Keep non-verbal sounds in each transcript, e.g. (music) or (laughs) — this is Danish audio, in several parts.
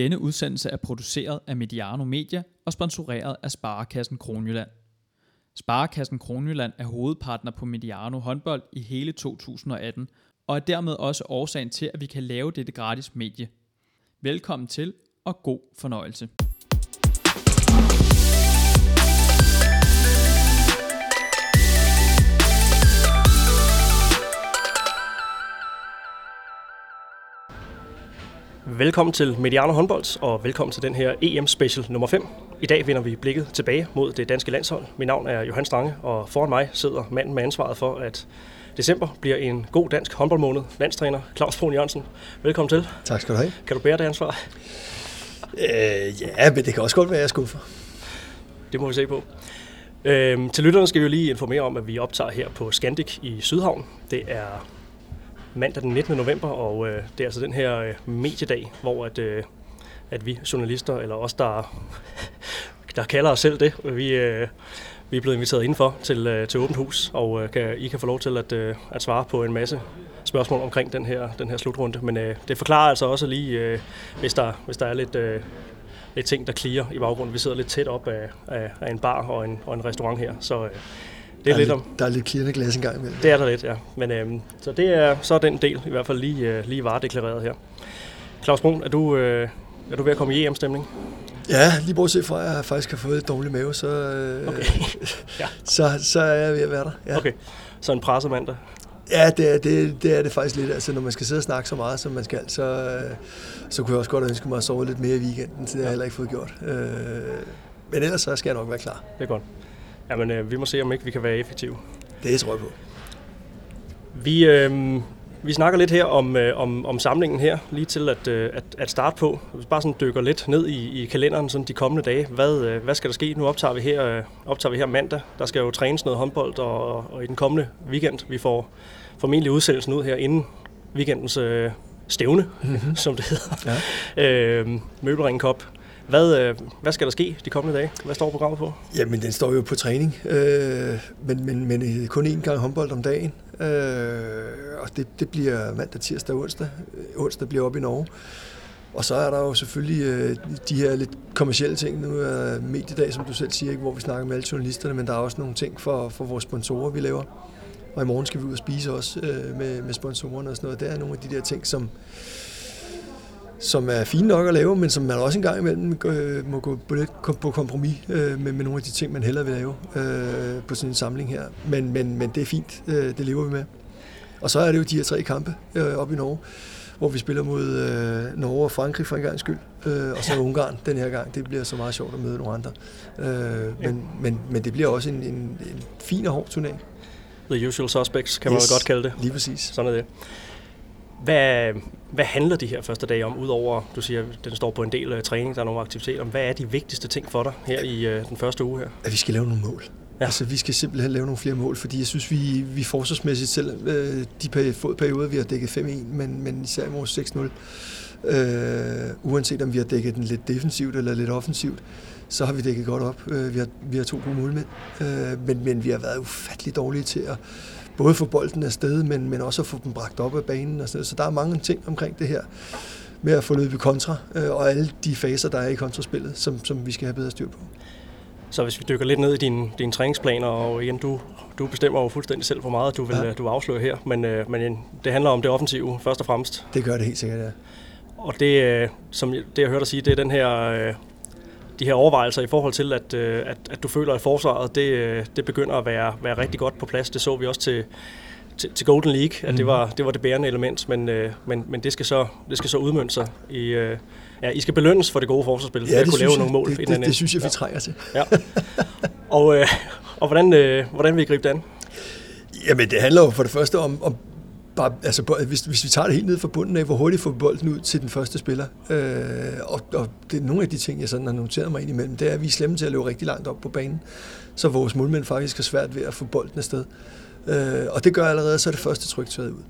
Denne udsendelse er produceret af Mediano Media og sponsoreret af Sparekassen Kronjylland. Sparekassen Kronjylland er hovedpartner på Mediano håndbold i hele 2018, og er dermed også årsagen til, at vi kan lave dette gratis medie. Velkommen til, og god fornøjelse. Velkommen til Mediano Håndbold, og velkommen til den her EM-special nummer 5. I dag vender vi blikket tilbage mod det danske landshold. Mit navn er Johan Strange, og foran mig sidder manden med ansvaret for, at december bliver en god dansk håndboldmåned. Landstræner Claus Brun Jørgensen. Velkommen til. Tak skal du have. Kan du bære det ansvar? Øh, ja, men det kan også godt være, at jeg skuffer. Det må vi se på. Øhm, til lytterne skal vi jo lige informere om, at vi optager her på Scandic i Sydhavn. Det er mandag den 19. november, og øh, det er altså den her øh, mediedag, hvor at, øh, at vi journalister, eller os, der, (laughs) der kalder os selv det, vi, øh, vi er blevet inviteret indenfor til, øh, til åbent hus, og øh, kan, I kan få lov til at, øh, at svare på en masse spørgsmål omkring den her, den her slutrunde. Men øh, det forklarer altså også lige, øh, hvis, der, hvis der er lidt, øh, lidt ting, der klirer i baggrunden. Vi sidder lidt tæt op af, af, af en bar og en, og en restaurant her, så øh, det er, der er lidt om... Der er lidt klirrende glas engang imellem. Det er der lidt, ja. Men, øhm, så det er så er den del i hvert fald lige, øh, lige varedeklareret her. Claus Brun, er du, øh, er du ved at komme i EM-stemning? Ja, lige bortset fra, at jeg faktisk har fået et dårligt mave, så, øh, Okay. (laughs) Ja. så, så er jeg ved at være der. Ja, Okay, så en presset mandag. ja det, er, det, det er det faktisk lidt. Altså, når man skal sidde og snakke så meget, som man skal, så, øh, så kunne jeg også godt ønske mig at sove lidt mere i weekenden, så det har jeg heller ikke fået gjort. Øh, men ellers så skal jeg nok være klar. Det er godt. Jamen, øh, vi må se, om ikke vi kan være effektive. Det tror jeg på. Vi, øh, vi snakker lidt her om, øh, om, om samlingen her, lige til at, øh, at, at starte på. Hvis vi bare sådan dykker lidt ned i, i kalenderen sådan de kommende dage. Hvad, øh, hvad skal der ske? Nu optager vi, her, øh, optager vi her mandag. Der skal jo trænes noget håndbold, og, og i den kommende weekend, vi får formentlig udsendelsen ud her inden weekendens øh, stævne, mm-hmm. (laughs) som det hedder. Ja. Øh, Møbelring Cup. Hvad, øh, hvad skal der ske de kommende dage? Hvad står programmet på? Jamen, den står jo på træning, øh, men, men, men øh, kun én gang håndbold om dagen. Øh, og det, det bliver mandag, tirsdag og onsdag. Øh, onsdag bliver op i Norge. Og så er der jo selvfølgelig øh, de her lidt kommercielle ting. Nu er mediedag, som du selv siger, ikke, hvor vi snakker med alle journalisterne, men der er også nogle ting for, for vores sponsorer, vi laver. Og i morgen skal vi ud og spise også øh, med, med sponsorerne og sådan noget. Der er nogle af de der ting, som, som er fine nok at lave, men som man også en gang imellem øh, må gå på lidt på kompromis øh, med, med nogle af de ting, man hellere vil lave øh, på sådan en samling her. Men, men, men det er fint, øh, det lever vi med. Og så er det jo de her tre kampe øh, op i Norge, hvor vi spiller mod øh, Norge og Frankrig for en gang skyld, øh, og så Ungarn den her gang. Det bliver så meget sjovt at møde nogle andre. Øh, men, men, men det bliver også en, en, en fin og hård turnering. The usual suspects, kan man yes. godt kalde det. Lige præcis. Sådan er det. Hvad, hvad handler de her første dage om, udover, du siger, den står på en del uh, træning, der er nogle aktiviteter. Hvad er de vigtigste ting for dig her i uh, den første uge her? at vi skal lave nogle mål. Ja. Altså, vi skal simpelthen lave nogle flere mål, fordi jeg synes, vi, vi forsvarsmæssigt selv, øh, de perioder, vi har dækket 5-1, men, men især i vores 6-0, øh, uanset om vi har dækket den lidt defensivt eller lidt offensivt, så har vi dækket godt op. Øh, vi, har, vi har to gode målmænd, øh, men, men vi har været ufattelig dårlige til at både få bolden afsted, men, men også at få dem bragt op af banen. Og sådan noget. Så der er mange ting omkring det her med at få løbet kontra, øh, og alle de faser, der er i kontraspillet, som, som vi skal have bedre styr på. Så hvis vi dykker lidt ned i dine, dine træningsplaner, og igen, du, du bestemmer jo fuldstændig selv, hvor meget du vil, Ja. ja. du vil afsløre her, men, uh, men det handler om det offensive først og fremmest. Det gør det helt sikkert, ja. Og det, uh, som det jeg hørte dig sige, det er den her, uh, de her overvejelser i forhold til, at, uh, at, at du føler, at forsvaret det, uh, det begynder at være, være rigtig godt på plads. Det så vi også til, til, til Golden League, at det Mhm. var det, var det bærende element, men, uh, men, men det, skal så, det skal så udmønte sig i... Ja, I skal belønnes for det gode forsvarsspil, ja, at kunne lave jeg, nogle mål. det, den det, det synes jeg, vi ende. trænger til. Ja. Og, øh, og hvordan, øh, hvordan vil I gribe det an? Jamen, det handler jo for det første om, om bare, altså, hvis, hvis vi tager det helt ned fra bunden af, hvor hurtigt får vi bolden ud til den første spiller. Øh, og, og det er nogle af de ting, jeg sådan har noteret mig ind imellem, det er, at vi er slemme til at løbe rigtig langt op på banen, så vores målmænd faktisk har svært ved at få bolden afsted. Øh, og det gør allerede, så er det første tryk taget ud.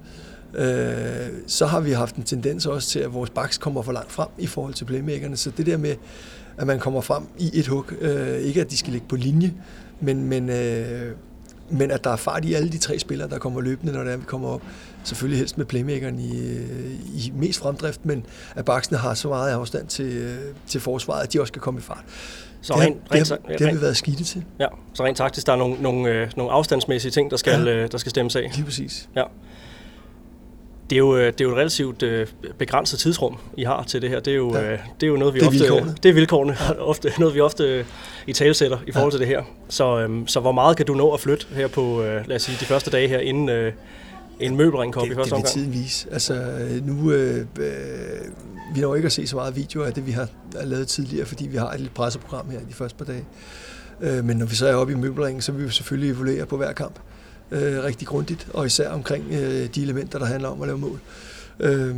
Øh, så har vi haft en tendens også til, at vores backs kommer for langt frem i forhold til playmakerne, så det der med, at man kommer frem i et hug, øh, ikke at de skal ligge på linje, men, men øh, men at der er fart i alle de tre spillere, der kommer løbende, når det er, vi kommer op. Selvfølgelig helst med playmakeren i, i mest fremdrift, men at baksene har så meget afstand til, til forsvaret, at de også kan komme i fart. Så det, rent, har, rent, det, har, det har vi været skidte til. Ja, så rent taktisk, der er nogle, nogle, øh, nogle afstandsmæssige ting, der skal, ja. øh, der skal stemmes af. Lige præcis. Ja. Det er, jo, øh, det er jo et relativt øh, begrænset tidsrum, I har til det her. Det er jo, ja. øh, det er jo noget, vi det er ofte... Vilkårene. Det er vilkårene. (laughs) ofte, noget, vi ofte øh, i talesætter i forhold ja. til det her. Så, øhm, så hvor meget kan du nå at flytte her på, øh, lad os sige, de første dage her, inden øh, en møbelring kom det, i første omgang? Det vil tiden vise. Altså, nu... Øh, øh, vi når ikke at se så meget video af det, vi har lavet tidligere, fordi vi har et lille presseprogram her de første par dage. Øh, men når vi så er oppe i møbelringen, så vil vi selvfølgelig evaluere på hver kamp øh, Øh, rigtig grundigt, og især omkring øh, de elementer, der handler om at lave mål. Øh,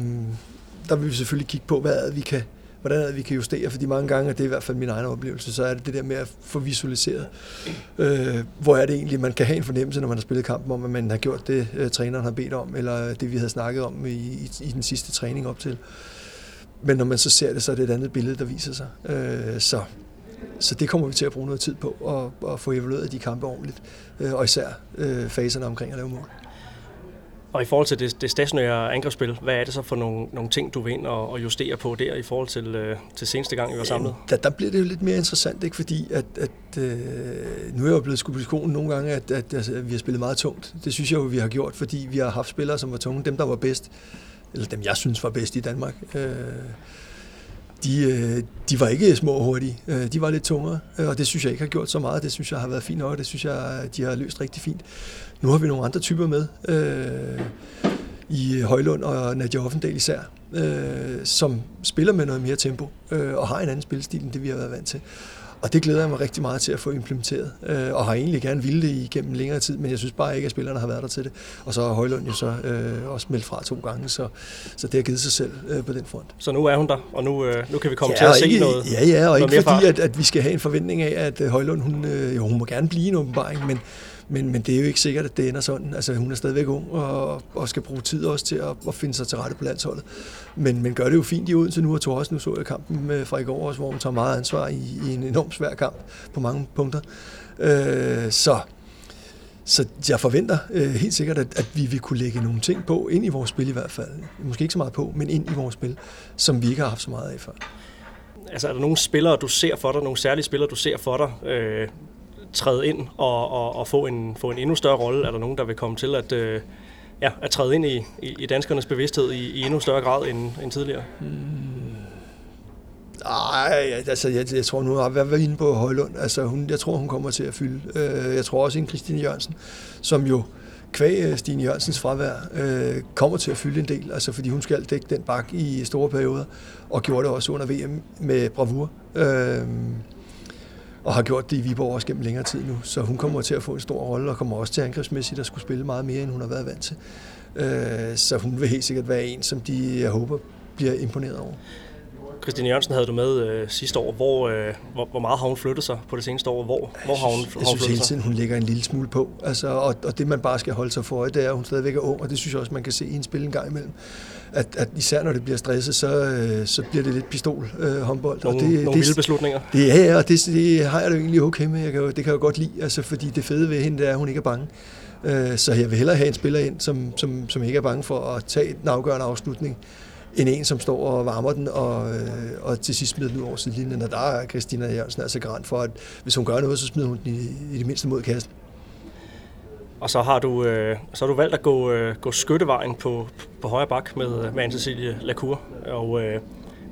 der vil vi selvfølgelig kigge på, hvad vi kan, hvordan vi kan justere, fordi mange gange, og det er i hvert fald min egen oplevelse, så er det det der med at få visualiseret, øh, hvor er det egentlig, man kan have en fornemmelse, når man har spillet kampen om, at man har gjort det, øh, træneren har bedt om, eller det, vi havde snakket om i, i, i den sidste træning op til. Men når man så ser det, så er det et andet billede, der viser sig. Øh, så, så det kommer vi til at bruge noget tid på, at, at få evalueret de kampe ordentligt, øh, og især øh, faserne omkring at lave mål. Og i forhold til det, det stationære angrebsspil, hvad er det så for nogle, nogle ting, du vil ind og, og justere på der i forhold til, øh, til seneste gang, vi var samlet? Der, der bliver det jo lidt mere interessant, ikke? fordi at, at, øh, nu er jeg jo blevet skudt på skolen nogle gange, at, at, at vi har spillet meget tungt. Det synes jeg jo, vi har gjort, fordi vi har haft spillere, som var tunge. Dem, der var bedst, eller dem jeg synes var bedst i Danmark, øh, de, øh, de var ikke små og hurtige. Øh, de var lidt tungere, øh, og det synes jeg ikke har gjort så meget. Det synes jeg har været fint nok, det synes jeg, de har løst rigtig fint. Nu har vi nogle andre typer med, øh, i Højlund og Nadia Offendal især, øh, som spiller med noget mere tempo, øh, og har en anden spilstil, end det vi har været vant til. Og det glæder jeg mig rigtig meget til at få implementeret, øh, og har egentlig gerne ville det igennem længere tid, men jeg synes bare ikke, at spillerne har været der til det. Og så har Højlund jo så øh, også meldt fra to gange, så, så det har givet sig selv øh, på den front. Så nu er hun der, og nu, øh, nu kan vi komme ja, til at se ikke, noget Ja, ja, og ikke fordi, at, at vi skal have en forventning af, at øh, Højlund, hun, øh, jo, hun må gerne blive en åbenbaring, men, men, men det er jo ikke sikkert, at det ender sådan. Altså, hun er stadigvæk ung og, og skal bruge tid også til at, at finde sig til rette på landsholdet. Men, men gør det jo fint i Odense nu, og tog også, nu så jeg kampen med fra i går også, hvor hun tager meget ansvar i, i en enormt svær kamp på mange punkter. Øh, så, så jeg forventer øh, helt sikkert, at, at vi vil kunne lægge nogle ting på, ind i vores spil i hvert fald. Måske ikke så meget på, men ind i vores spil, som vi ikke har haft så meget af før. Altså er der nogle spillere, du ser for dig, nogle særlige spillere, du ser for dig, øh, træde ind og, og, og få, en, få en endnu større rolle? Er der nogen, der vil komme til at, øh, ja, at træde ind i, i, i danskernes bevidsthed i, i endnu større grad end, end tidligere? Hmm. Ej, altså jeg, jeg tror nu, at jeg var inde på Højlund. Altså, hun, jeg tror, hun kommer til at fylde. Øh, jeg tror også, en Christine Jørgensen, som jo kvæg øh, Stine Jørgensens fravær, øh, kommer til at fylde en del, altså fordi hun skal dække den bak i store perioder, og gjorde det også under VM med bravur. Øh, og har gjort det i Viborg også gennem længere tid nu. Så hun kommer til at få en stor rolle, og kommer også til angrebsmæssigt at skulle spille meget mere, end hun har været vant til. Øh, så hun vil helt sikkert være en, som de, jeg håber, bliver imponeret over. Christine Jørgensen havde du med øh, sidste år. Hvor, øh, hvor, hvor meget har hun flyttet sig på det seneste år? Hvor, hvor har hun, jeg synes, hun flyttet hele tiden, hun ligger en lille smule på. Altså, og, og det, man bare skal holde sig for øje, det er, at hun stadigvæk er ung, og det synes jeg også, man kan se i en spil en gang imellem. At, at især når det bliver stresset, så, øh, så bliver det lidt pistol øh, håndbold. Nogle, og det, nogle det, vilde beslutninger. Det, ja, ja, og det, det har jeg det egentlig okay med. Jeg kan, det kan jeg godt lide, altså, fordi det fede ved hende, det er, at hun ikke er bange. Øh, så jeg vil hellere have en spiller ind, som, som, som ikke er bange for at tage en afgørende afslutning, end en, som står og varmer den, og, øh, og til sidst smider den ud over sidelinjen. Og der er Christina Jørgensen altså garant for, at hvis hun gør noget, så smider hun den i, i det mindste mod kassen. Og så har du, øh, så har du valgt at gå, øh, gå skyttevejen på, på højre bak med, med Anne-Cecilie Lacour. Og øh,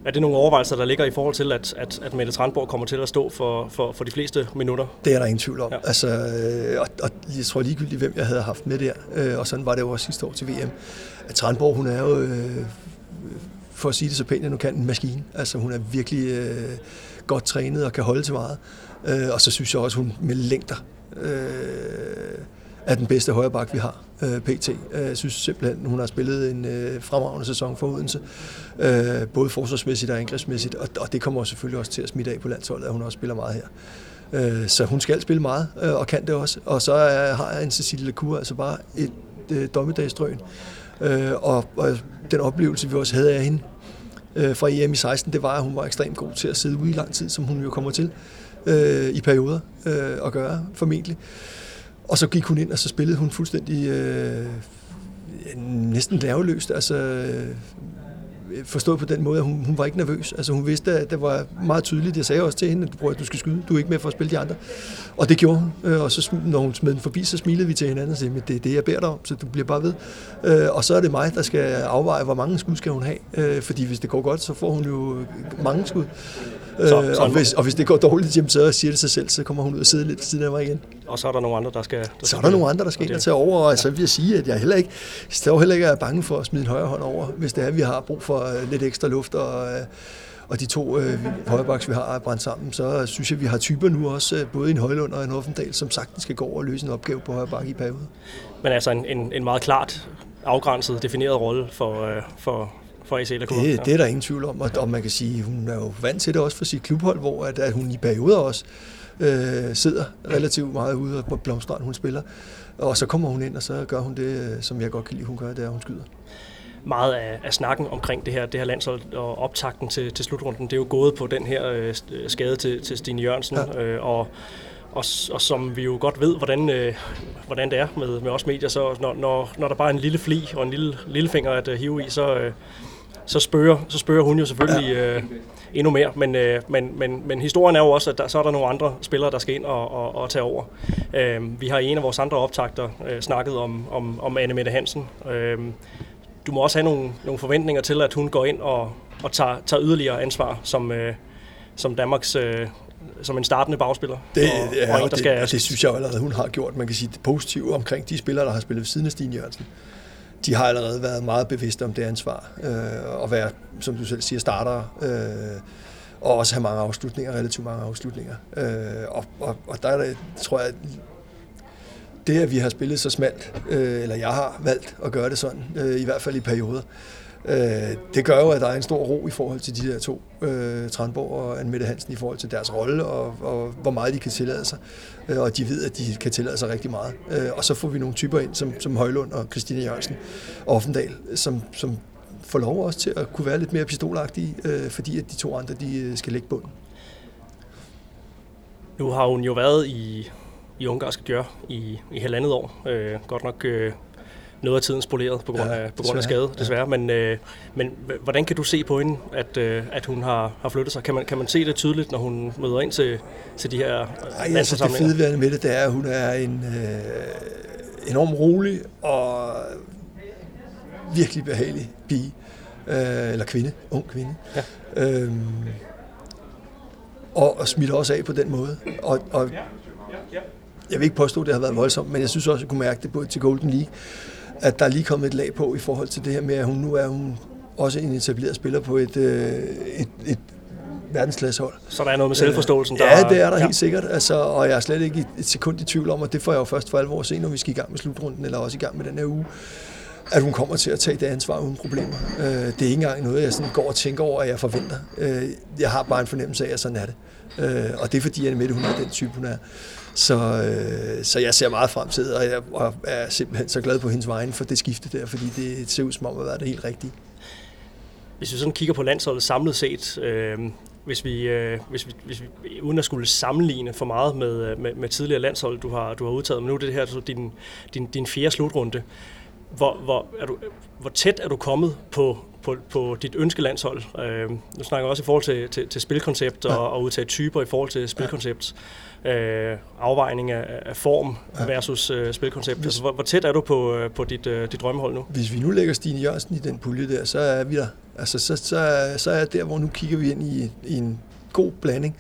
er det nogle overvejelser, der ligger i forhold til, at, at, at Mette Trandborg kommer til at stå for, for, for de fleste minutter? Det er der ingen tvivl om. Ja. Altså, øh, og, og jeg tror ligegyldigt, hvem jeg havde haft med der, øh, og sådan var det jo også sidste år til VM. At Trandborg, hun er jo, øh, for at sige det så pænt, jeg nu kan, en maskine. Altså, hun er virkelig øh, godt trænet og kan holde til meget. Øh, og så synes jeg også, hun med længder øh, er den bedste højreback, vi har, øh, PT. Øh, jeg synes simpelthen, hun har spillet en øh, fremragende sæson for Odense, øh, både forsvarsmæssigt og angrebsmæssigt, og, og det kommer selvfølgelig også til at smitte af på landsholdet, at hun også spiller meget her. Øh, så hun skal spille meget, øh, og kan det også. Og så er, har jeg en Cecilie Lacour, altså bare et øh, dommedagsdrøn. Øh, og, og den oplevelse, vi også havde af hende øh, fra EM i 16, det var, at hun var ekstremt god til at sidde ude i lang tid, som hun jo kommer til øh, i perioder øh, at gøre, formentlig. Og så gik hun ind, og så spillede hun fuldstændig øh, næsten nerveløst. Altså, øh, forstået på den måde, at hun, hun var ikke nervøs. Altså hun vidste, at det var meget tydeligt. Jeg sagde også til hende, at du skal skyde, du er ikke med for at spille de andre. Og det gjorde hun. Øh, og så når hun smed den forbi, så smilede vi til hinanden og sagde, at det er det, jeg beder dig om, så du bliver bare ved. Øh, og så er det mig, der skal afveje, hvor mange skud skal hun have. Fordi hvis det går godt, så får hun jo mange skud. Så, så og, hvis, og hvis det går dårligt, jamen, så siger det sig selv, så kommer hun ud og sidder lidt ved siden af mig igen. Og så er der nogle andre, der skal... Der så er der nogle andre, der skal ind og tage over, og så vil jeg sige, at jeg heller ikke, jeg heller ikke er bange for at smide en højre hånd over, hvis det er, at vi har brug for lidt ekstra luft, og, og de to øh, højrebaks, vi har brændt sammen, så synes jeg, at vi har typer nu også, øh, både en Højlund og en Offendal, som sagtens skal gå over og løse en opgave på højre i perioden. Men altså en, en, en meget klart afgrænset, defineret rolle for, øh, for, for AC Det, det er der ingen tvivl om, og, og man kan sige, hun er jo vant til det også for sit klubhold, hvor at, at hun i perioder også øh, sidder relativt meget ude på blomstrand, hun spiller. Og så kommer hun ind, og så gør hun det, øh, som jeg godt kan lide, hun gør, det er, at hun skyder meget af, af snakken omkring det her, det her landshold og optakten til, til slutrunden, det er jo gået på den her øh, skade til, til Stine Jørgensen, ja. øh, og, og, og som vi jo godt ved, hvordan, øh, hvordan det er med, med os medier, så når, når, når der bare er en lille fli og en lille, lille finger at uh, hive i, så, øh, så, spørger, så spørger hun jo selvfølgelig øh, endnu mere. Men, øh, men, men, men historien er jo også, at der, så er der nogle andre spillere, der skal ind og, og, og tage over. Øh, vi har i en af vores andre optagter øh, snakket om, om, om Anne Mette Hansen. Øh, du må også have nogle, nogle forventninger til, at hun går ind og, og tager, tager yderligere ansvar som, øh, som Danmarks øh, som en startende bagspiller. Det, og, ja, og en, der skal, det, det synes jeg allerede, hun har gjort. Man kan sige det positive omkring de spillere, der har spillet ved siden af Stine Jørgensen. De har allerede været meget bevidste om det ansvar. Øh, og være, som du selv siger, starter. Øh, og også have mange afslutninger, relativt mange afslutninger. Øh, og, og, og der er det, tror jeg, det, at vi har spillet så smalt, øh, eller jeg har valgt at gøre det sådan, øh, i hvert fald i perioder, øh, det gør jo, at der er en stor ro i forhold til de der to, øh, Tranborg og Anne Mette Hansen, i forhold til deres rolle og, og hvor meget de kan tillade sig. Øh, og de ved, at de kan tillade sig rigtig meget. Øh, og så får vi nogle typer ind, som, som Højlund og Christine Jørgensen og Offendal, som, som får lov også til at kunne være lidt mere pistolagtige, øh, fordi at de to andre de øh, skal lægge bunden. Nu har hun jo været i i ungarsk gør i, i halvandet år. Øh, godt nok øh, noget af tiden spoleret på grund af, ja, på grund af skade, desværre. Ja. Men, øh, men hvordan kan du se på hende, at, øh, at hun har, har flyttet sig? Kan man, kan man se det tydeligt, når hun møder ind til, til de her Ej, altså, Det fede ved med det, det er, at hun er en øh, enormt rolig og virkelig behagelig pige. Øh, eller kvinde, ung kvinde. Ja. Øhm, og, og smitter også af på den måde. Og, og jeg vil ikke påstå, at det har været voldsomt, men jeg synes også, at jeg kunne mærke det på til Golden League, at der er lige kommet et lag på i forhold til det her med, at hun nu er hun også en etableret spiller på et, øh, et, et verdensklassehold. Så der er noget med selvforståelsen? Der ja, det er der ja. helt sikkert, altså, og jeg er slet ikke et sekund i tvivl om, og det får jeg jo først for alvor at se, når vi skal i gang med slutrunden, eller også i gang med den her uge, at hun kommer til at tage det ansvar uden problemer. Øh, det er ikke engang noget, jeg sådan går og tænker over, at jeg forventer. Øh, jeg har bare en fornemmelse af, at sådan er det. Øh, og det er fordi, at Mette, hun er den type, hun er. Så, øh, så jeg ser meget frem til og jeg og er simpelthen så glad på hendes vegne for det skifte der, fordi det ser ud som om at være det helt rigtige. Hvis vi sådan kigger på landsholdet samlet set, øh, hvis vi, øh, hvis vi, hvis vi, uden at skulle sammenligne for meget med, øh, med, med tidligere landshold, du har, du har udtaget, men nu er det her så din, din, din fjerde slutrunde. Hvor, hvor, er du, hvor tæt er du kommet på, på, på dit ønskelandshold? Øh, nu snakker jeg også i forhold til, til, til spilkoncept og, ja. og udtage typer i forhold til spilkoncept. Øh, afvejning af, af form ja. versus øh, spilkoncept. Hvis, altså, hvor, hvor tæt er du på, øh, på dit, øh, dit drømmehold nu? Hvis vi nu lægger Stine Jørgensen i den pulje der, så er vi der. Altså, så, så, så er der, hvor nu kigger vi ind i, i en god blanding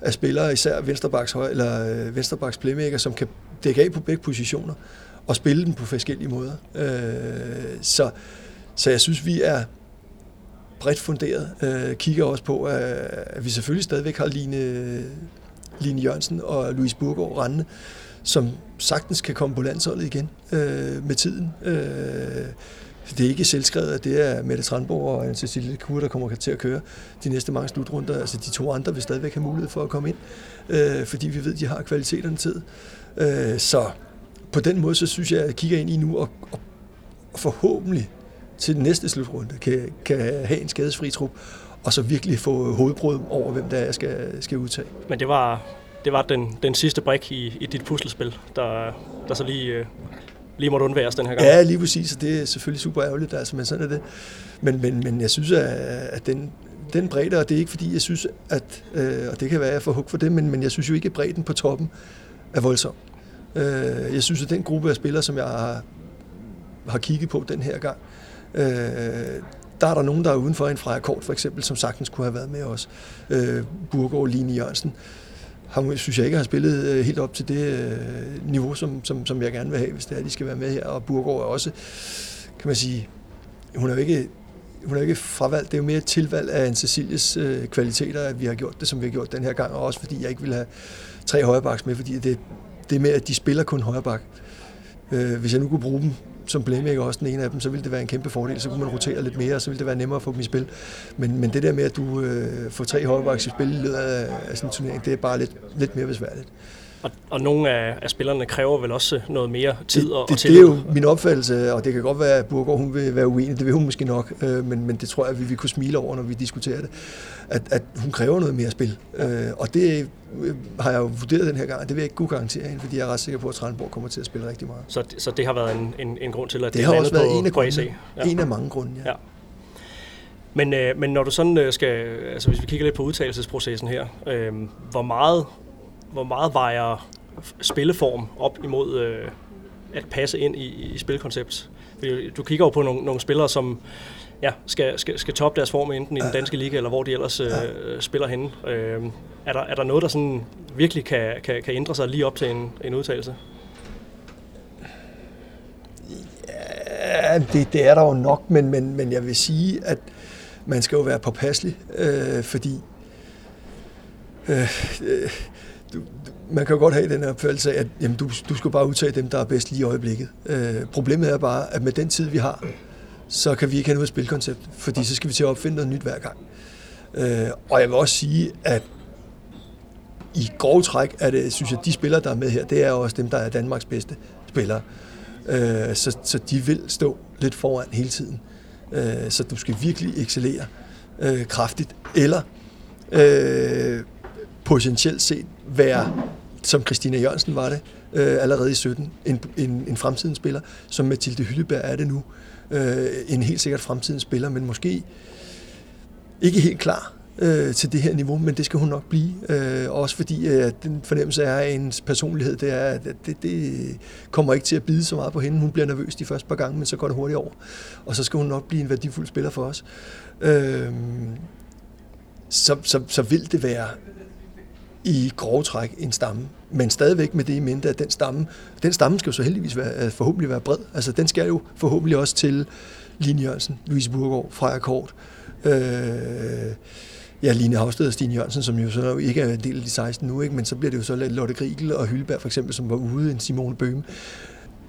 af spillere, især venstrebaks, eller øh, venstrebaks playmaker, som kan dække af på begge positioner og spille den på forskellige måder. Øh, så, så jeg synes, vi er bredt funderet. Øh, kigger også på, at, vi selvfølgelig stadigvæk har Line, Line Jørgensen og Louise Burgaard rendende, som sagtens kan komme på landsholdet igen øh, med tiden. Øh, det er ikke selvskrevet, at det er Mette Tranborg og Cecilie Kur, der kommer til at køre de næste mange slutrunder. Altså de to andre vil stadigvæk have mulighed for at komme ind, øh, fordi vi ved, at de har kvaliteterne tid. Øh, så på den måde, så synes jeg, at jeg kigger ind i nu, og, og forhåbentlig til den næste slutrunde kan, kan have en skadesfri trup, og så virkelig få hovedbrud over, hvem der er, skal, skal udtage. Men det var, det var den, den sidste brik i, i dit puslespil, der, der så lige, øh, lige måtte undværes den her gang. Ja, lige præcis, og det er selvfølgelig super ærgerligt, altså, men sådan er det. Men, men, men jeg synes, at, at den, den bredde, og det er ikke fordi, jeg synes, at, øh, og det kan være, at jeg får hug for det, men, men jeg synes jo ikke, at bredden på toppen er voldsom. Øh, jeg synes, at den gruppe af spillere, som jeg har, har kigget på den her gang, øh, der er der nogen, der er udenfor en Freja Kort, for eksempel, som sagtens kunne have været med os. Øh, Burgård, Line Jørgensen. Ham synes jeg ikke har spillet øh, helt op til det øh, niveau, som, som, som jeg gerne vil have, hvis det er, de skal være med her. Og Burgård er også, kan man sige, hun er jo ikke hun er ikke fravalgt, det er jo mere et tilvalg af en Cecilies øh, kvaliteter, at vi har gjort det, som vi har gjort den her gang, og også fordi jeg ikke vil have tre højrebacks med, fordi det, det er med, at de spiller kun højreback. Øh, hvis jeg nu kunne bruge dem som playmaker også den ene af dem, så ville det være en kæmpe fordel. Så kunne man rotere lidt mere, og så ville det være nemmere at få dem i spil. Men, men det der med, at du øh, får tre højrebacks i spil i løbet af, af sådan en turnering, det er bare lidt, lidt mere besværligt. Og, og nogle af, af spillerne kræver vel også noget mere tid det, og, det, det er jo min opfattelse, og det kan godt være, at Burgård hun vil være uenig, det vil hun måske nok, øh, men, men det tror jeg, vi vil kunne smile over, når vi diskuterer det, at, at hun kræver noget mere spil. Øh, og det har jeg jo vurderet den her gang, det vil jeg ikke kunne garantere hende, fordi jeg er ret sikker på, at Tranborg kommer til at spille rigtig meget. Så, så det har været en, en, en grund til, at det, det har også været på, en af, grundene, ja. en af mange grunde, ja. ja. Men, øh, men når du sådan øh, skal, altså hvis vi kigger lidt på udtalelsesprocessen her, øh, hvor meget, hvor meget vejer spilleform op imod øh, at passe ind i, i spilkoncept. Fordi du kigger jo på nogle, nogle spillere, som ja, skal, skal, skal toppe deres form enten i den danske liga, eller hvor de ellers øh, spiller henne. Øh, er, der, er der noget, der sådan virkelig kan, kan, kan ændre sig lige op til en, en udtalelse? Ja, det, det er der jo nok, men, men, men jeg vil sige, at man skal jo være påpasselig, øh, fordi øh, øh du, man kan jo godt have den her opfattelse af, at jamen, du, du skal bare udtage dem, der er bedst lige i øjeblikket. Øh, problemet er bare, at med den tid, vi har, så kan vi ikke have noget spilkoncept, fordi så skal vi til at opfinde noget nyt hver gang. Øh, og jeg vil også sige, at i grov træk er det, synes jeg, de spillere, der er med her, det er også dem, der er Danmarks bedste spillere. Øh, så, så de vil stå lidt foran hele tiden. Øh, så du skal virkelig excellere øh, kraftigt, eller øh, potentielt set være, som Christina Jørgensen var det, øh, allerede i 17, en, en, en fremtidens spiller, som Mathilde Hylleberg er det nu. Øh, øh, en helt sikkert fremtidens spiller, men måske ikke helt klar øh, til det her niveau, men det skal hun nok blive. Øh, også fordi øh, den fornemmelse er, at ens personlighed, det, er, at det, det kommer ikke til at bide så meget på hende. Hun bliver nervøs de første par gange, men så går det hurtigt over. Og så skal hun nok blive en værdifuld spiller for os. Øh, så, så, så vil det være i grove træk en stamme, men stadigvæk med det i mente, at den stamme, den stamme skal jo så heldigvis være, øh, forhåbentlig være bred. Altså den skal jo forhåbentlig også til Line Jørgensen, Louise Burgaard, Freja Kort, øh, ja, Line Havsted og Stine Jørgensen, som jo så ikke er en del af de 16 nu, ikke? men så bliver det jo så Lotte Grigel og Hylberg for eksempel, som var ude, en Simone Bøhm.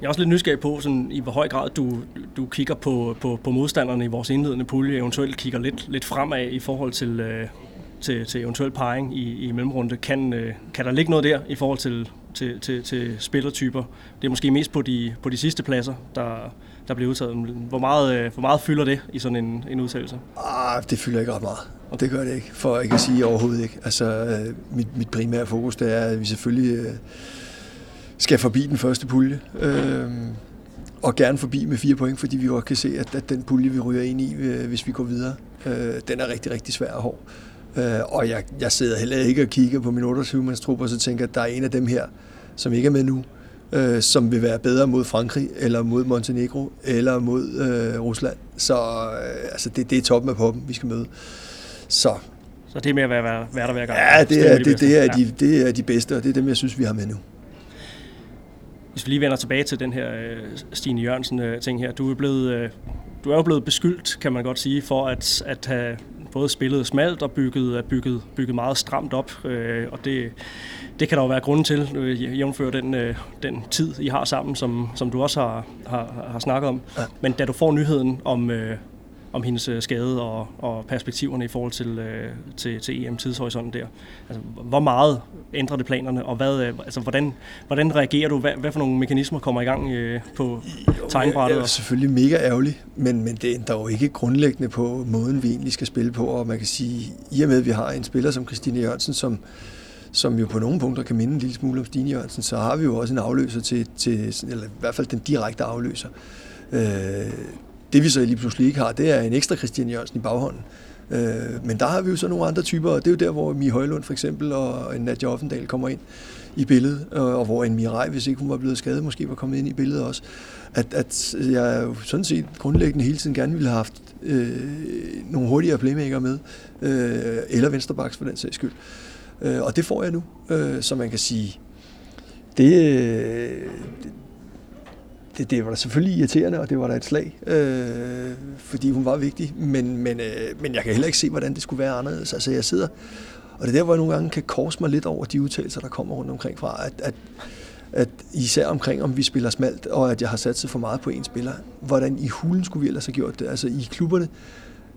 Jeg er også lidt nysgerrig på, sådan, i hvor høj grad du, du kigger på, på, på modstanderne i vores indledende pulje, eventuelt kigger lidt, lidt fremad i forhold til, øh, til, til eventuel parring i, i mellemrunde. Kan, øh, kan der ligge noget der i forhold til, til, til, til spillertyper? Det er måske mest på de, på de sidste pladser, der, der bliver udtaget. Hvor meget, øh, hvor meget fylder det i sådan en, en udtalelse? Ah, det fylder ikke ret meget. Okay. Det gør det ikke, for ikke at sige overhovedet ikke. Altså, øh, mit, mit primære fokus det er, at vi selvfølgelig øh, skal forbi den første pulje. Øh, og gerne forbi med fire point, fordi vi godt kan se, at, at den pulje, vi ryger ind i, øh, hvis vi går videre, øh, den er rigtig, rigtig svær og hård. Øh, og jeg, jeg sidder heller ikke og kigger på min 28-mandstrup, og så tænker, at der er en af dem her, som ikke er med nu, øh, som vil være bedre mod Frankrig, eller mod Montenegro, eller mod øh, Rusland. Så øh, altså det, det er toppen af poppen, vi skal møde. Så så det er med at være, være, være der hver gang? Ja, det er, det, det, er de, det er de bedste, og det er dem, jeg synes, vi har med nu. Hvis vi lige vender tilbage til den her øh, Stine Jørgensen-ting her. Du er, blevet, øh, du er jo blevet beskyldt, kan man godt sige, for at, at have både spillet smalt og bygget, bygget, bygget meget stramt op. Øh, og det, det kan der jo være grund til, øh, jævnfør den, øh, den tid, I har sammen, som, som du også har, har, har snakket om. Ja. Men da du får nyheden om, øh, om hendes øh, skade og, og perspektiverne i forhold til, øh, til, til EM-tidshorisonten der. Altså, hvor meget ændrer det planerne, og hvad, øh, altså, hvordan, hvordan reagerer du? Hvad, hvad for nogle mekanismer kommer i gang øh, på tegnbrættet? Jeg er selvfølgelig mega ærgerlig, men, men det ændrer jo ikke grundlæggende på måden, vi egentlig skal spille på, og man kan sige, i og med, at vi har en spiller som Christine Jørgensen, som som jo på nogle punkter kan minde en lille smule om Stine Jørgensen, så har vi jo også en afløser til, til eller i hvert fald den direkte afløser. Øh, det vi så lige pludselig ikke har, det er en ekstra Christian Jørgensen i baghånden. Øh, men der har vi jo så nogle andre typer, og det er jo der, hvor Mie Højlund for eksempel og en Nadia Offendal kommer ind i billedet, og, og hvor en Mirai, hvis ikke hun var blevet skadet, måske var kommet ind i billedet også. At, at jeg jo sådan set grundlæggende hele tiden gerne ville have haft øh, nogle hurtigere playmaker med, øh, eller vensterbaks for den sags skyld. Øh, og det får jeg nu, øh, så man kan sige, det, øh, det, det var da selvfølgelig irriterende, og det var da et slag, øh, fordi hun var vigtig, men, men, øh, men jeg kan heller ikke se, hvordan det skulle være anderledes. Altså jeg sidder, og det er der, hvor jeg nogle gange kan korse mig lidt over de udtalelser, der kommer rundt omkring fra, at, at, at især omkring, om vi spiller smalt, og at jeg har sat sig for meget på en spiller. Hvordan i hulen skulle vi ellers have gjort det? Altså i klubberne,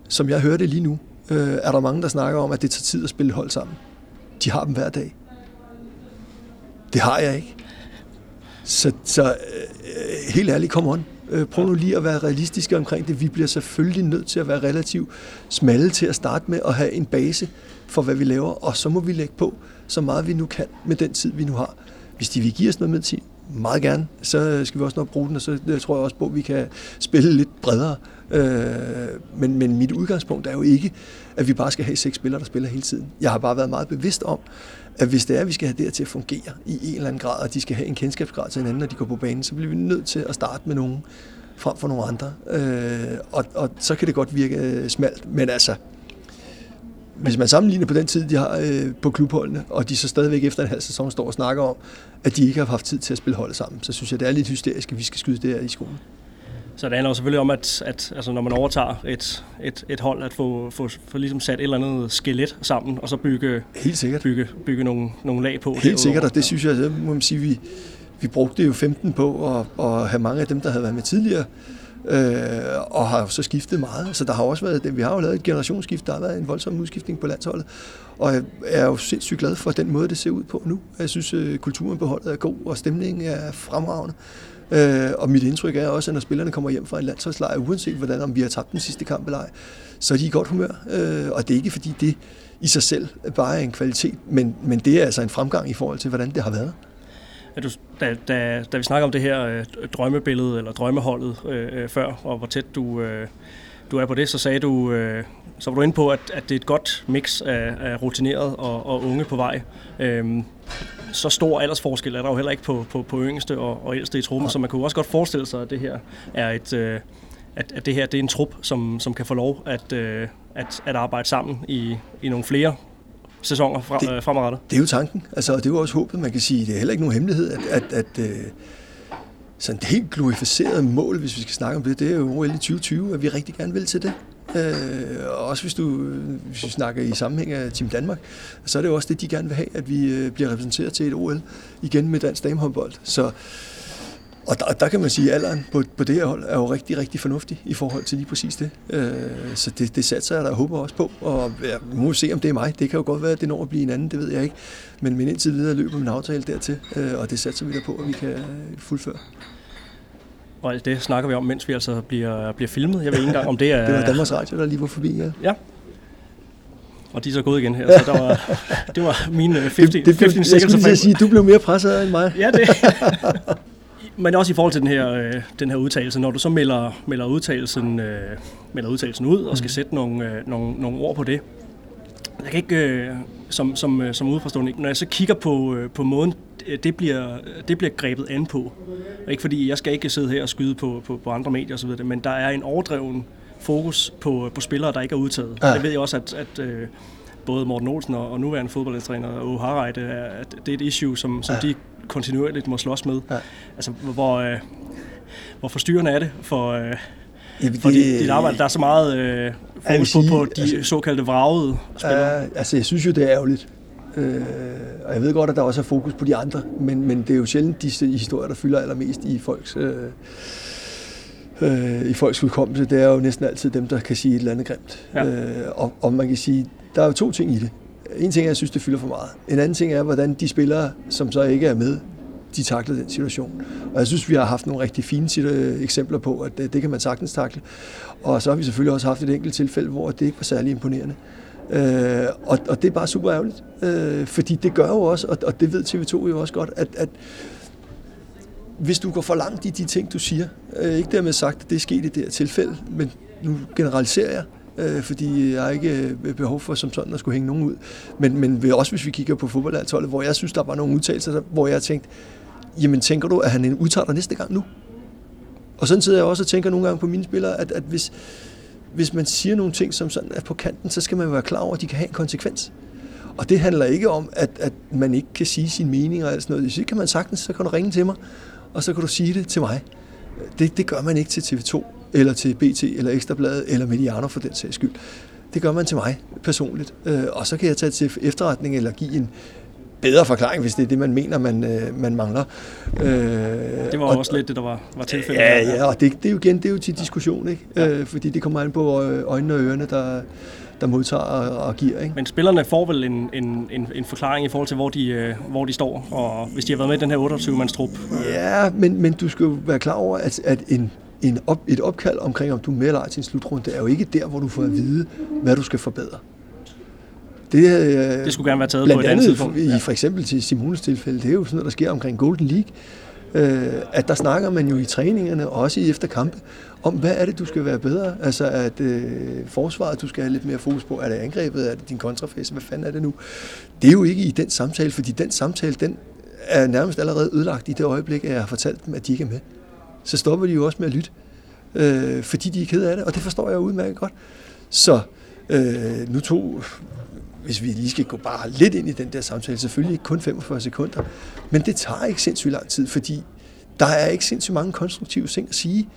som jeg hører det lige nu, øh, er der mange, der snakker om, at det tager tid at spille hold sammen. De har dem hver dag. Det har jeg ikke. Så, så øh, øh helt ærligt, kom on. Øh, prøv nu lige at være realistiske omkring det. Vi bliver selvfølgelig nødt til at være relativt smalle til at starte med og have en base for, hvad vi laver, og så må vi lægge på så meget vi nu kan med den tid, vi nu har. Hvis de vil give os noget med tid, meget gerne, så skal vi også nok bruge den, og så øh, tror jeg også på, at vi kan spille lidt bredere. Øh, men, men mit udgangspunkt er jo ikke, at vi bare skal have seks spillere, der spiller hele tiden. Jeg har bare været meget bevidst om, at hvis det er, at vi skal have det her til at fungere i en eller anden grad, og de skal have en kendskabsgrad til hinanden, når de går på banen, så bliver vi nødt til at starte med nogen frem for nogle andre. Øh, og, og så kan det godt virke øh, smalt, men altså, hvis man sammenligner på den tid, de har øh, på klubholdene, og de så stadigvæk efter en halv sæson står og snakker om, at de ikke har haft tid til at spille hold sammen, så synes jeg, det er lidt hysterisk, at vi skal skyde det her i skolen. Så det handler jo selvfølgelig om, at, at altså, når man overtager et, et, et hold, at få, få, få ligesom sat et eller andet skelet sammen, og så bygge, Helt sikkert. bygge, bygge nogle, nogle lag på. Helt derudover. sikkert, og det synes jeg, det må man sige, vi, vi brugte jo 15 på at, at have mange af dem, der havde været med tidligere, øh, og har jo så skiftet meget. Så der har også været, vi har jo lavet et generationsskift, der har været en voldsom udskiftning på landsholdet, og jeg er jo sindssygt glad for den måde, det ser ud på nu. Jeg synes, øh, kulturen på holdet er god, og stemningen er fremragende. Øh, og mit indtryk er også, at når spillerne kommer hjem fra en landsholdslejr, uanset hvordan, om vi har tabt den sidste kamp eller ej, så er de i godt humør. Øh, og det er ikke fordi det i sig selv bare er en kvalitet, men, men det er altså en fremgang i forhold til, hvordan det har været. at du, da, da, da vi snakker om det her øh, drømmebillede, eller drømmeholdet øh, øh, før, og hvor tæt du, øh, du er på det, så sagde du, øh, så var du inde på, at, at det er et godt mix af, af rutineret og, og unge på vej. Øh, så stor aldersforskel er der jo heller ikke på, på, på yngste og, og ældste i truppen, så man kunne også godt forestille sig, at det her er et... Øh, at, at det her det er en trup, som, som kan få lov at, øh, at, at arbejde sammen i, i nogle flere sæsoner fra, Det- øh, fremadrettet. Det er jo tanken, altså, og det er jo også håbet, man kan sige. Det er heller ikke nogen hemmelighed, at, at, at øh, sådan et helt glorificeret mål, hvis vi skal snakke om det, det er jo OL i 2020, at vi rigtig gerne vil til det. Øh, også hvis, du, hvis vi snakker i sammenhæng af Team Danmark, så er det jo også det, de gerne vil have, at vi øh, bliver repræsenteret til et OL igen med dansk damehåndbold. Så, og der, der kan man sige, at alderen på, på det her hold er jo rigtig, rigtig fornuftig i forhold til lige præcis det. Øh, så det, det satser jeg da og håber også på. Og ja, vi må se, om det er mig. Det kan jo godt være, at det når at blive en anden, det ved jeg ikke. Men, men indtil videre løber min aftale dertil, øh, og det satser vi da på, at vi kan fuldføre. Og alt det snakker vi om, mens vi altså bliver, bliver filmet. Jeg ved ikke engang, om det er... (laughs) Det var Danmarks Radio, der lige var forbi. Ja. Ja. Og de er så gået igen her, så der var, (laughs) det var mine 15, Det, det, 15 jeg skulle lige sige, du blev mere presset end mig. Ja, det. (laughs) Men også i forhold til den her, øh, den her udtalelse, når du så melder, melder, udtalelsen, øh, melder udtalelsen ud og skal sætte nogle, øh, nogle, nogle ord på det. Jeg kan ikke, øh, som, som, øh, som udefrastående, når jeg så kigger på, øh, på måden, det- det bliver, det bliver grebet an på. Ikke fordi, jeg skal ikke sidde her og skyde på, på, på andre medier osv., men der er en overdreven fokus på, på spillere, der ikke er udtaget. Ja. Ja. Det ved jeg også, at, at øh, både Morten Olsen og, og nuværende fodboldtræner og Harreide, at det er et issue, som, som Ja. de kontinuerligt må slås med. Ja. Altså, hvor, øh, hvor forstyrrende er det for, øh, Jamen, for dit, dit arbejde? Der er så meget øh, fokus på, sige, på de altså- såkaldte vragede spillere. Ja, altså jeg synes jo, det er ærgerligt. Øh, og jeg ved godt, at der også er fokus på de andre, men, men det er jo sjældent de historier, der fylder allermest i folks, øh, øh, i folks udkommelse. Det er jo næsten altid dem, der kan sige et eller andet grimt. Ja. Øh, og, og man kan sige, der er jo to ting i det. En ting er, at jeg synes, det fylder for meget. En anden ting er, hvordan de spillere, som så ikke er med, de takler den situation. Og jeg synes, vi har haft nogle rigtig fine situ- eksempler på, at det, det kan man sagtens takle. Og så har vi selvfølgelig også haft et enkelt tilfælde, hvor det ikke var særlig imponerende. Øh, og, og det er bare super ærgerligt, øh, fordi det gør jo også, og, og det ved TV2 jo også godt, at, at hvis du går for langt i de ting, du siger, øh, ikke dermed sagt, at det er sket i det her tilfælde, men nu generaliserer jeg, øh, fordi jeg har ikke øh, behov for som sådan at skulle hænge nogen ud. Men, men også hvis vi kigger på fodboldlandsholdet, hvor jeg synes, der var nogle udtalelser, hvor jeg tænkte, jamen tænker du, at han udtager dig næste gang nu? Og sådan sidder jeg også og tænker nogle gange på mine spillere, at, at hvis, hvis man siger nogle ting, som sådan er på kanten, så skal man være klar over, at de kan have en konsekvens. Og det handler ikke om, at, at man ikke kan sige sin mening og alt sådan noget. Hvis ikke kan man sagtens, så kan du ringe til mig, og så kan du sige det til mig. Det, det gør man ikke til TV2, eller til BT, eller Ekstrabladet, eller Mediano for den sags skyld. Det gør man til mig personligt. Øh, og så kan jeg tage til efterretning, eller give en, bedre forklaring, hvis det er det, man mener, man, øh, man mangler. Øh, det var og, også lidt det, der var, var tilfældet. Ja, ja, og det, det er jo igen det er jo til diskussion, ikke? Ja. Øh, fordi det kommer an på øjnene og ørerne, der, der modtager og, og giver. Ikke? Men spillerne får vel en, en, en, en forklaring i forhold til, hvor de, øh, hvor de står, og hvis de har været med i den her 28-mands trup. Ja, men, men du skal jo være klar over, at, at en, en op, et opkald omkring, om du er med eller ej til en slutrunde, er jo ikke der, hvor du får at vide, hvad du skal forbedre. Det, øh, det skulle gerne være taget på et andet tidspunkt. I for eksempel til Simones tilfælde, det er jo sådan noget, der sker omkring Golden League, øh, at der snakker man jo i træningerne, og også i efter kampe, om hvad er det, du skal være bedre. Altså at øh, forsvaret, du skal have lidt mere fokus på, er det angrebet, er det din kontrafase, hvad fanden er det nu? Det er jo ikke i den samtale, fordi den samtale, den er nærmest allerede ødelagt i det øjeblik, at jeg har fortalt dem, at de ikke er med. Så stopper de jo også med at lytte, øh, fordi de er ked af det, og det forstår jeg udmærket godt. Så øh, nu tog hvis vi lige skal gå bare lidt ind i den der samtale, selvfølgelig ikke kun 45 sekunder, men det tager ikke sindssygt lang tid, fordi der er ikke sindssygt mange konstruktive ting at sige.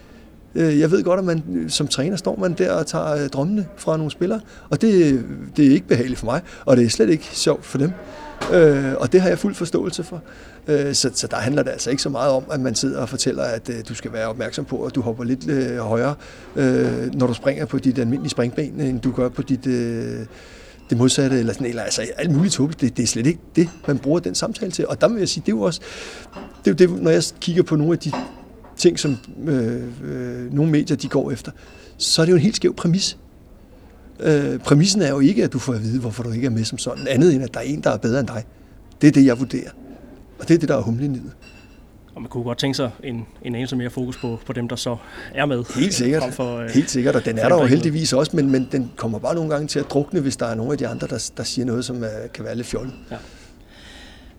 Øh, jeg ved godt, at man som træner står man der og tager øh, drømmene fra nogle spillere, og det, det er ikke behageligt for mig, og det er slet ikke sjovt for dem. Øh, og det har jeg fuld forståelse for. Øh, så, så der handler det altså ikke så meget om, at man sidder og fortæller, at du skal være opmærksom på, at du hopper lidt højere, når du springer på dit almindelige springben, end du gør på dit det modsatte, eller sådan, eller altså alt muligt tåbeligt. Det, det er slet ikke det, man bruger den samtale til. Og der vil jeg sige, det er jo også, det er jo det, når jeg kigger på nogle af de ting, som øh, øh, nogle medier de går efter, så er det jo en helt skæv præmis. Øh, præmissen er jo ikke, at du får at vide, hvorfor du ikke er med som sådan, andet end at der er en, der er bedre end dig. Det er det, jeg vurderer. Og det er det, der er humlen i det. Og man kunne godt tænke sig en, en anelse mere fokus på, på dem, der så er med. Helt sikkert. For, øh, Helt sikkert, og den er der jo heldigvis også, men, men den kommer bare nogle gange til at drukne, hvis der er nogle af de andre, der, der siger noget, som uh, kan være lidt fjollet. Ja.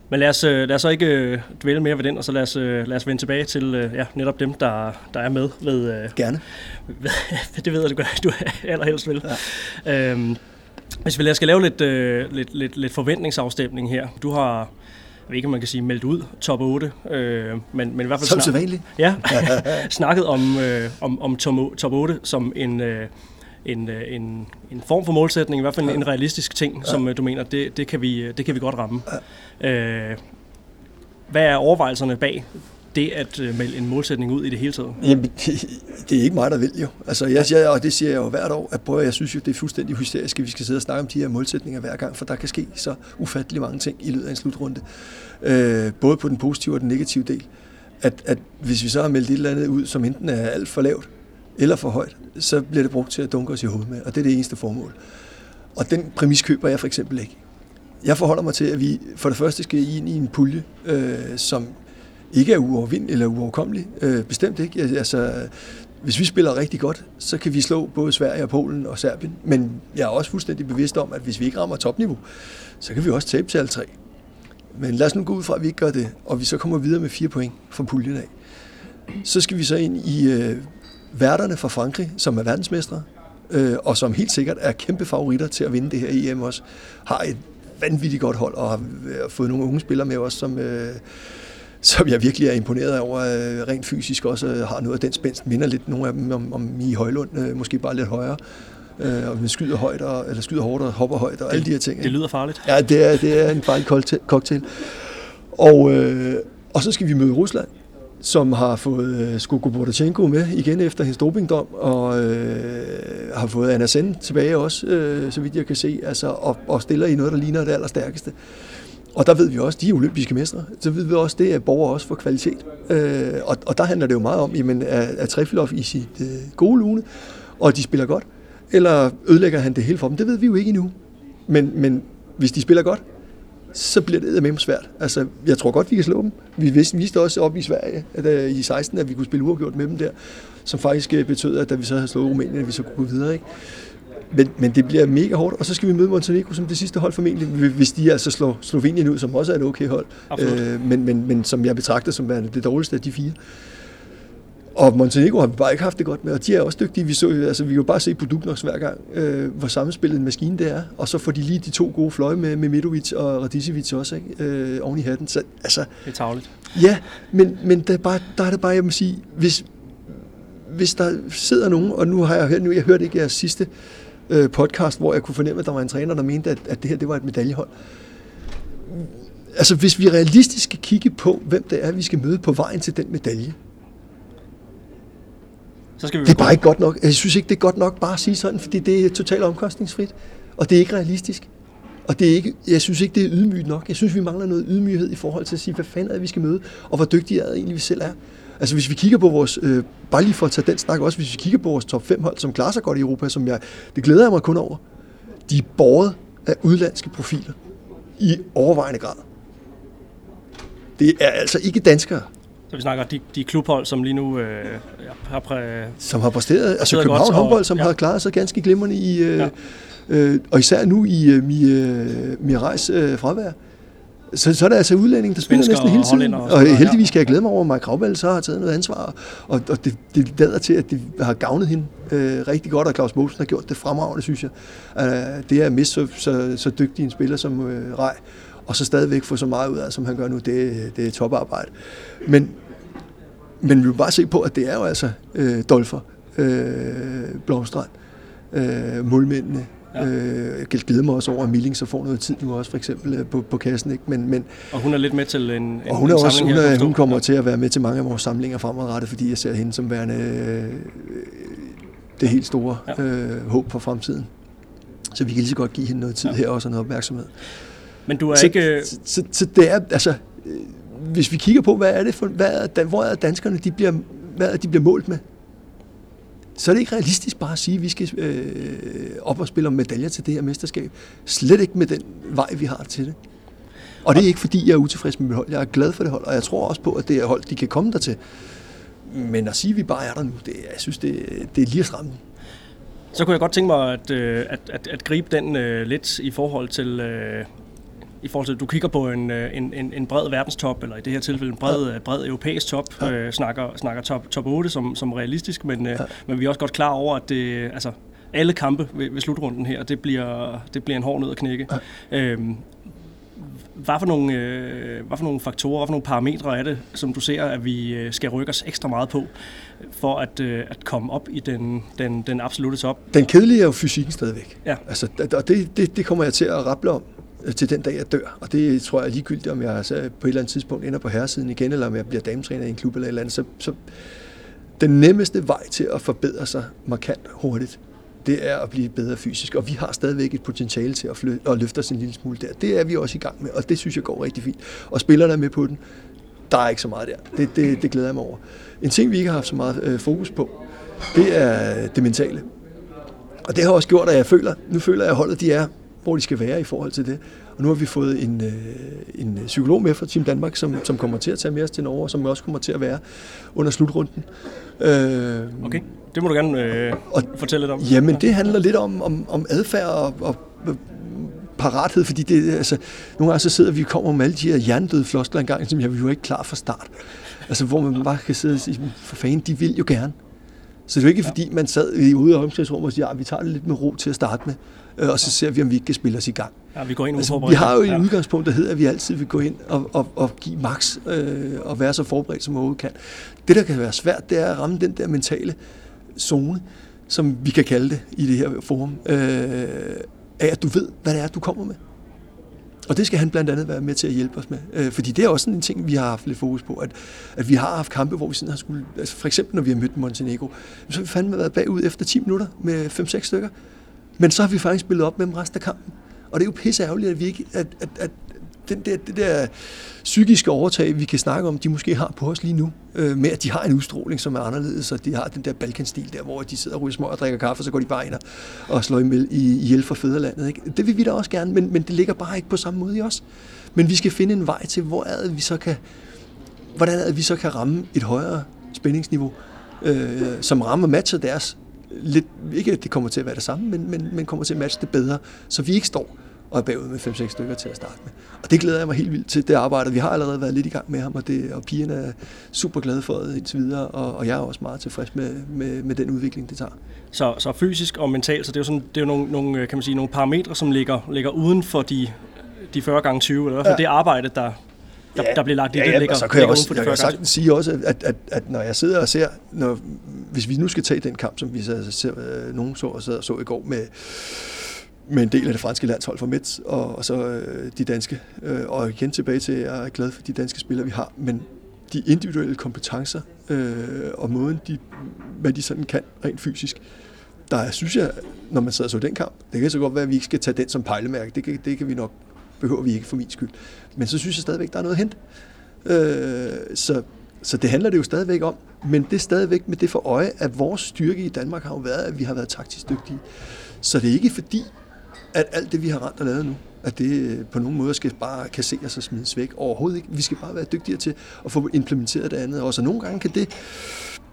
Men lad os, øh, lad os så ikke øh, dvæle mere ved den, og så lad os, lad os vende tilbage til ja, netop dem, der, der er med. Ved, Gerne. Ved, (laughs) det ved jeg, du, du allerhelst vil. Ja. Øhm, hvis vi skal lave lidt, lidt, lidt, lidt forventningsafstemning her. Du har ved ikke, om man kan sige meldt ud top 8, øh, men, men i hvert fald... Som snak, sædvanligt. Ja, (laughs) snakket om, øh, om, om top, top 8 som en, øh, en, øh, en, en form for målsætning, i hvert fald ja. en realistisk ting, ja. som øh, du mener, det, det, kan vi, det kan vi godt ramme. Ja. Øh, hvad er overvejelserne bag det at øh, melde en målsætning ud i det hele taget? Jamen, det, (laughs) det er ikke mig, der vil jo. Altså, jeg siger, og det siger jeg jo hvert år, at prøv, jeg synes jo, det er fuldstændig hysterisk, at vi skal sidde og snakke om de her målsætninger hver gang, for der kan ske så ufattelig mange ting i løbet af en slutrunde. Øh, både på den positive og den negative del. At, at hvis vi så har meldt et eller andet ud, som enten er alt for lavt eller for højt, så bliver det brugt til at dunke os i hovedet med, og det er det eneste formål. Og den præmis køber jeg for eksempel ikke. Jeg forholder mig til, at vi for det første skal ind i en pulje, øh, som ikke er uovervindelig eller uoverkommelig. Øh, bestemt ikke. Altså, hvis vi spiller rigtig godt, så kan vi slå både Sverige og Polen og Serbien. Men jeg er også fuldstændig bevidst om, at hvis vi ikke rammer topniveau, så kan vi også tabe til alle tre. Men lad os nu gå ud fra, at vi ikke gør det, og vi så kommer videre med fire point fra puljen af. Så skal vi så ind i øh, værterne fra Frankrig, som er verdensmestre, øh, og som helt sikkert er kæmpe favoritter til at vinde det her EM også, har et vanvittigt godt hold, og har øh, fået nogle unge spillere med os, som... Øh, som jeg virkelig er imponeret over, øh, rent fysisk også øh, har noget af den spændst. Minder lidt nogle af dem om, om i Højlund, øh, måske bare lidt højere. og man skyder højt, og, eller skyder hårdt og hopper højt, og det, alle de her ting. Det lyder farligt. Ja, det er, det er en farlig cocktail. Og, øh, og så skal vi møde Rusland, som har fået uh, Skogo Bordachenko med igen efter hendes dopingdom, og øh, har fået Anna Sen tilbage også, øh, så vidt jeg kan se, altså, og, og stiller i noget, der ligner det allerstærkeste. Og der ved vi også, de er olympiske mestre, så ved vi også, det er borgere også for kvalitet. Øh, og, og der handler det jo meget om, jamen, er, er Trefilov i sit øh, gode lune, og de spiller godt, eller ødelægger han det hele for dem? Det ved vi jo ikke endnu. Men, men hvis de spiller godt, så bliver det med svært. Altså, jeg tror godt, vi kan slå dem. Vi viste også op i Sverige at, uh, i 16, at vi kunne spille uafgjort med dem der, som faktisk uh, betød, at da vi så havde slået Rumænien, at vi så kunne gå videre. Ikke? Men, men det bliver mega hårdt, og så skal vi møde Montenegro som det sidste hold formentlig, hvis de altså slår Slovenien ud, som også er et okay hold, uh, men, men, men som jeg betragter som værende det dårligste af de fire. Og Montenegro har vi bare ikke haft det godt med, og de er også dygtige. Vi, så, altså, vi kan jo bare se på Dubnox hver gang, øh, hvor sammenspillet en maskine det er. Og så får de lige de to gode fløje med, med Midovic og Radicevic også ikke? Øh, oven i hatten. Så, altså, det er tavligt. Ja, men, men der, er bare, der er det bare, jeg må sige, hvis, hvis der sidder nogen, og nu har jeg hørt, nu jeg hørte ikke jeres sidste øh, podcast, hvor jeg kunne fornemme, at der var en træner, der mente, at, at det her det var et medaljehold. Altså, hvis vi realistisk skal kigge på, hvem det er, vi skal møde på vejen til den medalje, så skal vi det er bare ikke godt nok. Jeg synes ikke, det er godt nok bare at sige sådan, fordi det er totalt omkostningsfrit, og det er ikke realistisk. Og det er ikke, jeg synes ikke, det er ydmygt nok. Jeg synes, vi mangler noget ydmyghed i forhold til at sige, hvad fanden er det, vi skal møde, og hvor dygtige er det egentlig, vi selv er. Altså hvis vi kigger på vores, øh, bare lige for at tage den snak også, hvis vi kigger på vores top 5 hold, som klarer sig godt i Europa, som jeg, det glæder jeg mig kun over, de er båret af udlandske profiler i overvejende grad. Det er altså ikke danskere. Så vi snakker de, de klubhold, som lige nu øh, har præ... Som har præsteret, altså København godt, håndbold, som ja. har klaret sig ganske glimrende i, øh, ja. øh, og især nu i øh, Mirajs øh, fravær. Så, så er der altså udlænding, der spiller næsten hele tiden. Og, og heldigvis skal jeg glæde mig over, at Mike Kravvald så har taget noget ansvar. Og, og det, det lader til, at det har gavnet hende øh, rigtig godt, og Claus Mosen har gjort det fremragende, synes jeg. Uh, det er at miste så, så, så dygtig en spiller som øh, Rej, og så stadigvæk få så meget ud af, som han gør nu, det, det er toparbejde. Men, men vi vil bare se på, at det er jo altså øh, Dolfer, øh, Blomstrand, øh, målmændene. Ja. Øh, jeg glæder mig også over, at Milling så får noget tid nu også, for eksempel øh, på, på kassen. Ikke? Men, men, og hun er lidt med til en, en og hun, er en også, hun, er, hun kommer ja. til at være med til mange af vores samlinger fremadrettet, fordi jeg ser hende som værende øh, det helt store ja. øh, håb for fremtiden. Så vi kan lige så godt give hende noget tid ja. her også og noget opmærksomhed. Men du er så, ikke... Så, så, så det er, altså, øh, hvis vi kigger på, hvad er det for, hvad er, hvor er danskerne, de bliver, hvad er, de bliver målt med, så er det ikke realistisk bare at sige, at vi skal øh, op og spille om medaljer til det her mesterskab. Slet ikke med den vej, vi har til det. Og det er ikke fordi, jeg er utilfreds med mit hold. Jeg er glad for det hold, og jeg tror også på, at det er hold, de kan komme der til. Men at sige, at vi bare er der nu, det, jeg synes, det, det er lige at Så kunne jeg godt tænke mig at, øh, at, at, at gribe den uh, lidt i forhold til, uh, i forhold til, at du kigger på en, øh, en, en, en bred verdenstop, eller i det her tilfælde en bred, ja. bred europæisk top, ja. øh, snakker, snakker top, top 8 som, som realistisk, men, øh, ja. men vi er også godt klar over, at det, altså, alle kampe ved, ved slutrunden her, det bliver, det bliver en hård nød at knække. Ja. Øhm, hvad for, nogle, øh, hvad for nogle faktorer, hvad for nogle parametre er det, som du ser, at vi øh, skal rykke os ekstra meget på, for at, øh, at komme op i den, den, den absolute top? Den kedelige er jo fysikken stadigvæk. Ja. Altså, og det, det, det kommer jeg til at rapple om Øh, Øh, til den dag, jeg dør. Og det tror jeg er ligegyldigt, om jeg så på et eller andet tidspunkt ender på herresiden igen, eller om jeg bliver dametræner i en klub eller et eller andet. Så, så den nemmeste vej til at forbedre sig markant hurtigt, det er at blive bedre fysisk. Og vi har stadigvæk et potentiale til at, flytte, at løfte os en lille smule der. Det er vi også i gang med, og det synes jeg går rigtig fint. Og spillerne er med på den. Der er ikke så meget der. Det, det, det glæder jeg mig over. En ting, vi ikke har haft så meget øh, fokus på, det er det mentale. Og det har også gjort, at jeg føler, nu føler jeg, at holdet de er hvor de skal være i forhold til det. Og nu har vi fået en, øh, en psykolog med fra Team Danmark, som, som kommer til at tage med os til Norge, og som også kommer til at være under slutrunden. Øh, okay, det må du gerne øh, og, fortælle lidt om. Jamen, det handler lidt om, om, om adfærd og, og parathed, fordi det, altså, nogle gange så sidder vi og kommer med alle de her hjernedøde floskler engang, som jeg er jo ikke klar fra start. Altså, hvor man bare kan sidde og sige, for fanden, de vil jo gerne. Så det er jo ikke, fordi man sad i ude af omklædningsrummet og siger, at vi tager det lidt med ro til at starte med, øh, og så ser vi, om vi ikke kan spille os i gang. Ja, vi går ind altså, Vi har jo et ja. udgangspunkt, der hedder, at vi altid vil gå ind og, og, og give max øh, og være så forberedt, som overhovedet kan. Det, der kan være svært, det er at ramme den der mentale zone, som vi kan kalde det i det her forum, øh, af at du ved, hvad det er, du kommer med. Og det skal han blandt andet være med til at hjælpe os med. Øh, fordi det er også sådan en ting, vi har haft lidt fokus på, at, at vi har haft kampe, hvor vi sådan har skulle, altså for eksempel når vi har mødt Montenegro, så har vi fandme været bagud efter 10 minutter med 5-6 stykker. Men så har vi faktisk spillet op med dem resten af kampen. Og det er jo pisse ærgerligt, at vi ikke, at, at, at den der, det der psykiske overtag, vi kan snakke om, de måske har på os lige nu, øh, med at de har en udstråling, som er anderledes, og de har den der balkanstil der, hvor de sidder og ryger små og drikker kaffe, og så går de bare ind og slår i, i hjælp for fædrelandet. Ikke? Det vil vi da også gerne, men, men det ligger bare ikke på samme måde i os. Men vi skal finde en vej til, hvor er det, vi så kan, hvordan er det, vi så kan ramme et højere spændingsniveau, øh, som rammer matcher deres lidt, ikke at det kommer til at være det samme, men, men, men kommer til at matche det bedre, så vi ikke står og er bagud med 5-6 stykker til at starte med. Og det glæder jeg mig helt vildt til, det arbejde. Vi har allerede været lidt i gang med ham, og, det, og pigerne er super glade for det indtil videre, og, og jeg er også meget tilfreds med, med, med den udvikling, det tager. Så, så fysisk og mentalt, så det er jo, sådan, det er jo nogle, nogle, kan man sige, nogle parametre, som ligger, ligger uden for de, de 40 gange 20, eller i hvert fald ja. det arbejde, der, der, ja, der bliver lagt i ja, det, ligger, så kan jeg også, jeg kan sagtens sige også, at, at, at, når jeg sidder og ser, når, hvis vi nu skal tage den kamp, som vi så, ser, øh, nogen så og, så, så i går med, med en del af det franske landshold for Metz, og, og så øh, de danske. Øh, og igen tilbage til, at jeg er glad for de danske spillere, vi har, men de individuelle kompetencer øh, og måden, de, hvad de sådan kan rent fysisk, der synes jeg, når man sidder så den kamp, det kan så godt være, at vi ikke skal tage den som pejlemærke, det kan, det kan vi nok, behøver vi ikke for min skyld. Men så synes jeg stadigvæk, der er noget at hente. Øh, så, så det handler det jo stadigvæk om, men det er stadigvæk med det for øje, at vores styrke i Danmark har jo været, at vi har været taktisk dygtige. Så det er ikke fordi, at alt det, vi har rent og lavet nu, at det på nogen måde skal bare kasseres og smides væk. Overhovedet ikke. Vi skal bare være dygtigere til at få implementeret det andet også. Og nogle gange kan det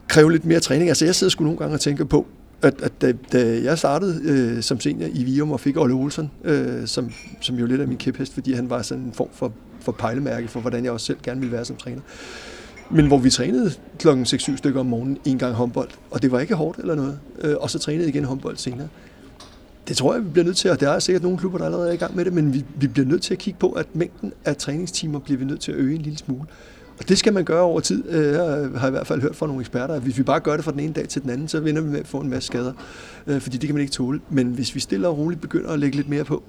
kræve lidt mere træning. Altså jeg sidder sgu nogle gange og tænker på, at, at da, da jeg startede øh, som senior i Vium og fik Olle Olsen, øh, som, som jo lidt af min kæphest, fordi han var sådan en form for, for pejlemærke for, hvordan jeg også selv gerne ville være som træner. Men hvor vi trænede klokken 6-7 stykker om morgenen en gang håndbold, og det var ikke hårdt eller noget, øh, og så trænede igen håndbold senere. Det tror jeg, vi bliver nødt til, og der er sikkert nogle klubber, der allerede er i gang med det, men vi, vi bliver nødt til at kigge på, at mængden af træningstimer bliver vi nødt til at øge en lille smule. Og det skal man gøre over tid. Øh, jeg har i hvert fald hørt fra nogle eksperter, at hvis vi bare gør det fra den ene dag til den anden, så vinder vi med at få en masse skader. Øh, fordi det kan man ikke tåle. Men hvis vi stille og roligt begynder at lægge lidt mere på,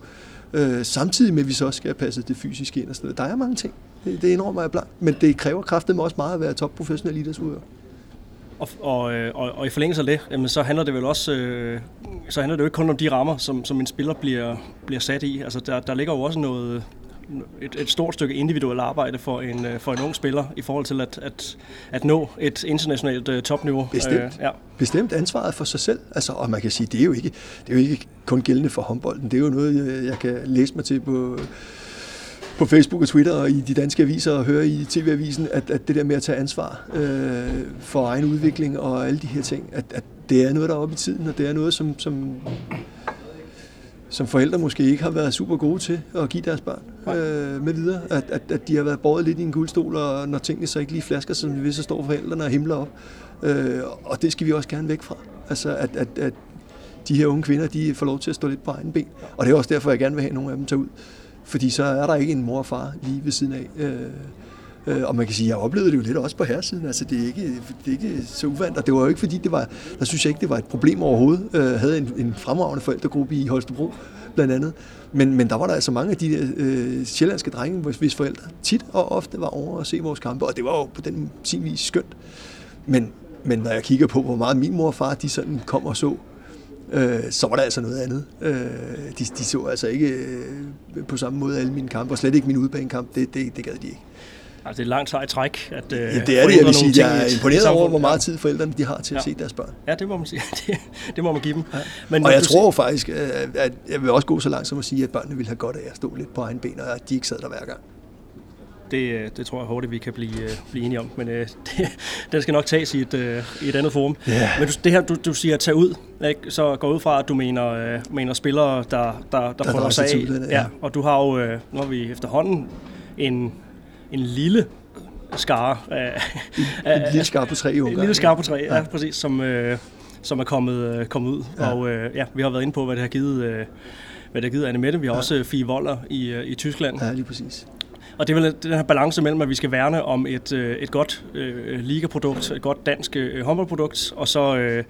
øh, samtidig med at vi så også skal have passet det fysiske ind og sådan noget. Der er mange ting. Det, det indrømmer jeg blankt. Men det kræver kraftigt med også meget at være topprofessionel idrætsudøver. Og, og, øh, og, og i forlængelse af det, jamen, så handler det vel også, øh, så handler det jo ikke kun om de rammer, som, som en spiller bliver, bliver sat i. Altså der, der ligger jo også noget, et, et stort stykke individuelt arbejde for en, øh, for en ung spiller i forhold til at, at, at nå et internationalt uh, topniveau. Bestemt. Uh, ja. Bestemt ansvaret for sig selv. Altså, og man kan sige, det er, jo ikke, det er jo ikke kun gældende for håndbolden. Det er jo noget, jeg kan læse mig til på, på Facebook og Twitter og i de danske aviser og høre i TV-avisen, at, at det der med at tage ansvar øh, for egen udvikling og alle de her ting, at, at det er noget, der er oppe i tiden, og det er noget, som, som som forældre måske ikke har været super gode til at give deres børn øh, med videre. At, at, at de har været båret lidt i en guldstol, og når tingene så ikke lige flasker, som vi vil, så står forældrene og himler op. Øh, og det skal vi også gerne væk fra. Altså at, at, at de her unge kvinder, de får lov til at stå lidt på egen ben. Og det er også derfor, jeg gerne vil have nogle af dem tage ud. Fordi så er der ikke en mor og far lige ved siden af. Øh, Øh, og man kan sige, at jeg oplevede det jo lidt også på herresiden. Altså, det er ikke, det er ikke så uvandt, og det var jo ikke fordi, det var, der synes jeg ikke, det var et problem overhovedet. Jeg havde en, en fremragende forældregruppe i Holstebro, blandt andet. Men, men der var der altså mange af de øh, sjællandske drenge, hvis, hvis forældre tit og ofte var over at se vores kampe, og det var jo på den sin vis skønt. Men, men når jeg kigger på, hvor meget min mor og far, de sådan kom og så, øh, så var der altså noget andet. Øh, de, de så altså ikke øh, på samme måde alle mine kampe, og slet ikke min udbanekamp, det, det, det gad de ikke. Altså, det er et langt sejt træk. At, øh, ja, det er det, jeg vil sige. Jeg er imponeret over, hvor meget tid forældrene de har til ja. at se deres børn. Ja, det må man sige. (laughs) Det, det må man give dem. Ja. Men, og jeg tror sige... faktisk, at jeg vil også gå så langt som at sige, at børnene vil have godt af at stå lidt på egen ben, og at de ikke sad der hver gang. Det, øh, det tror jeg hurtigt, vi kan blive, øh, blive enige om. Men øh, (laughs) det, den skal nok tages i et, øh, i et andet forum. Yeah. Men du, det her, du, du siger tage ud, ikke? så går ud fra, at du mener, øh, mener spillere, der, der, der, der prøver sig af. ja. ja. Og du har jo, øh, nu har vi efterhånden en, en lille skare. Af, en, en lille skare på tre i En lille skare på tre, ja, ja præcis, som, øh, som er kommet, øh, kommet ud. Ja. Og øh, ja, vi har været inde på, hvad det har givet, øh, hvad det har givet Anne Mette. Vi har ja. også Fie Voller i, øh, i Tyskland. Ja, lige præcis. Og det er vel den her balance mellem, at vi skal værne om et, øh, et godt øh, ligaprodukt, et godt dansk øh, håndboldprodukt, og så øh,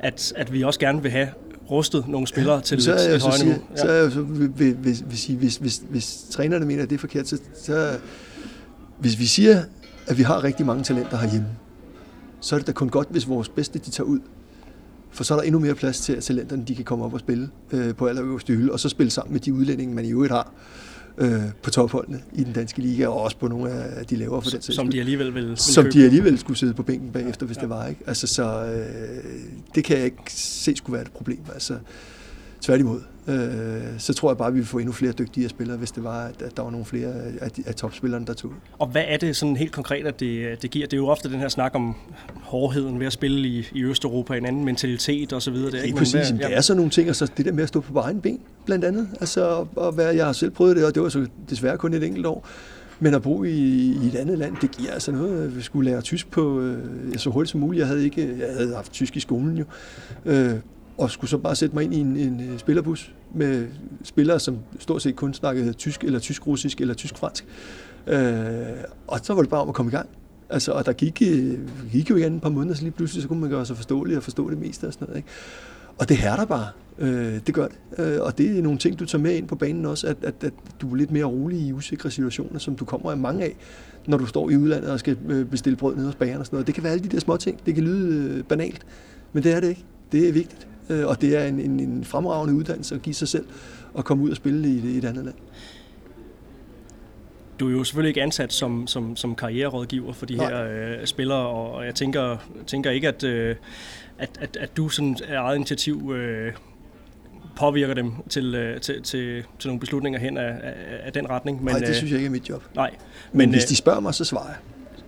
at, at vi også gerne vil have rustet nogle spillere ja, til så et, et højere niveau. Ja. Så er jeg så, hvis, hvis, hvis, hvis, hvis, hvis trænerne mener, at det er forkert, så, så hvis vi siger, at vi har rigtig mange talenter herhjemme, så er det da kun godt, hvis vores bedste de tager ud. For så er der endnu mere plads til, at talenterne de kan komme op og spille øh, på allerøverste hylde, og så spille sammen med de udlændinge, man i øvrigt har øh, på topholdene i den danske liga, og også på nogle af de lavere for den Som de alligevel vil, vil Som købe. de alligevel skulle sidde på bænken bagefter, hvis ja. det var. ikke. Altså, så øh, det kan jeg ikke se skulle være et problem. Altså, tværtimod. Øh, så tror jeg bare, at vi vil få endnu flere dygtige spillere, hvis det var, at, at der var nogle flere af, de, af topspillerne, der tog. Og hvad er det sådan helt konkret, at det, det giver? Det er jo ofte den her snak om hårdheden ved at spille i, i Østeuropa, en anden mentalitet osv. Det er ikke præcis. hvad, Hvad, ja. Det er sådan nogle ting, og så det der med at stå på egen ben, blandt andet. Altså, og være, jeg har selv prøvet det, og det var så desværre kun et enkelt år. Men at bo i, i et andet land, det giver altså noget. Vi skulle lære tysk på øh, så hurtigt som muligt. Jeg havde ikke, jeg havde haft tysk i skolen jo. Øh, og skulle så bare sætte mig ind i en, en øh, spillerbus med spillere, som stort set kun snakkede tysk, eller tysk-russisk, eller tysk-fransk. Øh, og så var det bare om at komme i gang. Altså, og der gik, øh, gik jo igen et par måneder, så lige pludselig så kunne man gøre sig forståelig og forstå det meste og sådan noget. Ikke? Og det hærder bare. Øh, det gør det. Øh, og det er nogle ting, du tager med ind på banen også, at, at, at du er lidt mere rolig i usikre situationer, som du kommer af mange af, når du står i udlandet og skal øh, bestille brød nede hos bageren og sådan noget. Det kan være alle de der små ting. Det kan lyde banalt, men det er det ikke. Det er vigtigt. Og det er en, en, en fremragende uddannelse at give sig selv og komme ud og spille i, i et andet land. Du er jo selvfølgelig ikke ansat som, som, som karriererådgiver for de Nej. her øh, spillere, og jeg tænker, tænker ikke, at, øh, at, at, at du sådan af eget initiativ øh, påvirker dem til, øh, til, til, til nogle beslutninger hen af, af, af den retning. Men, Nej, det synes jeg ikke er mit job. Nej. Men, men hvis de spørger mig, så svarer jeg.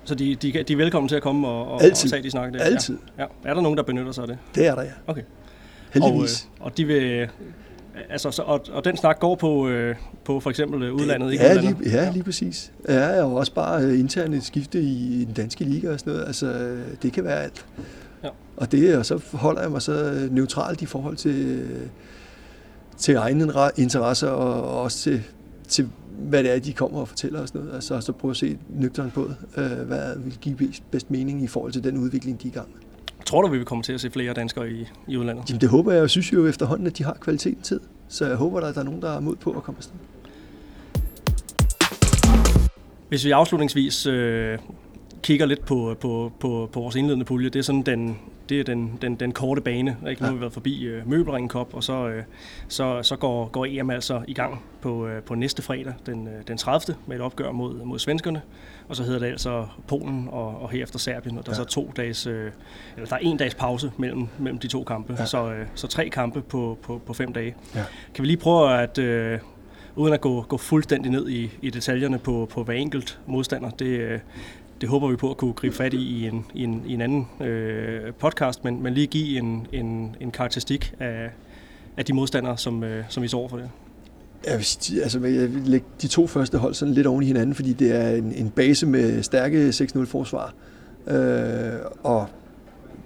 Så de, de, de er velkommen til at komme og, og, Altid. og tage de snakke der? Altid. Ja. ja. Er der nogen, der benytter sig af det? Det er der, ja. Okay. Heldigvis. Og, øh, og de vil... Altså, så, og, og den snak går på, øh, på for eksempel udlandet, det, ikke ja, lige, ja, lige præcis. Ja, og også bare øh, interne skifte i den danske liga og sådan noget. Altså, det kan være alt. Ja. Og det, og så holder jeg mig så neutralt i forhold til, til egne interesser og også til, til hvad det er, de kommer og fortæller sådan noget. Altså, så prøve at se nøgteren på det. Hvad vil give bedst mening i forhold til den udvikling, de er i gang med. Tror du, vi vil komme til at se flere danskere i, i udlandet? Jamen, det håber jeg. Jeg synes jo efterhånden, at de har kvaliteten tid. Så jeg håber, at der er nogen, der er mod på at komme afsted. Hvis vi afslutningsvis øh, kigger lidt på, på, på, på vores indledende pulje, det er sådan den, det er den, den, den korte bane. Ikke? Nu har vi været forbi øh, Møbelringen Cup, og så, øh, så, så går, går EM altså i gang på, øh, på næste fredag, den, øh, den 30. med et opgør mod, mod svenskerne. Og så hedder det altså Polen og, og herefter Serbien, og der ja. er så to dages, øh, eller der er en dags pause mellem, mellem de to kampe. Ja. Så, øh, så tre kampe på, på, på fem dage. Ja. Kan vi lige prøve at... Øh, uden at gå, gå fuldstændig ned i, i detaljerne på, på hver enkelt modstander, det, øh, det håber vi på at kunne gribe fat i i en, i en, i en anden øh, podcast, men, men lige give en, en, en karakteristik af, af de modstandere, som, øh, som vi står over for det. Jeg altså, vil, altså, jeg vil lægge de to første hold sådan lidt oven i hinanden, fordi det er en, en base med stærke 6-0-forsvar. Øh, og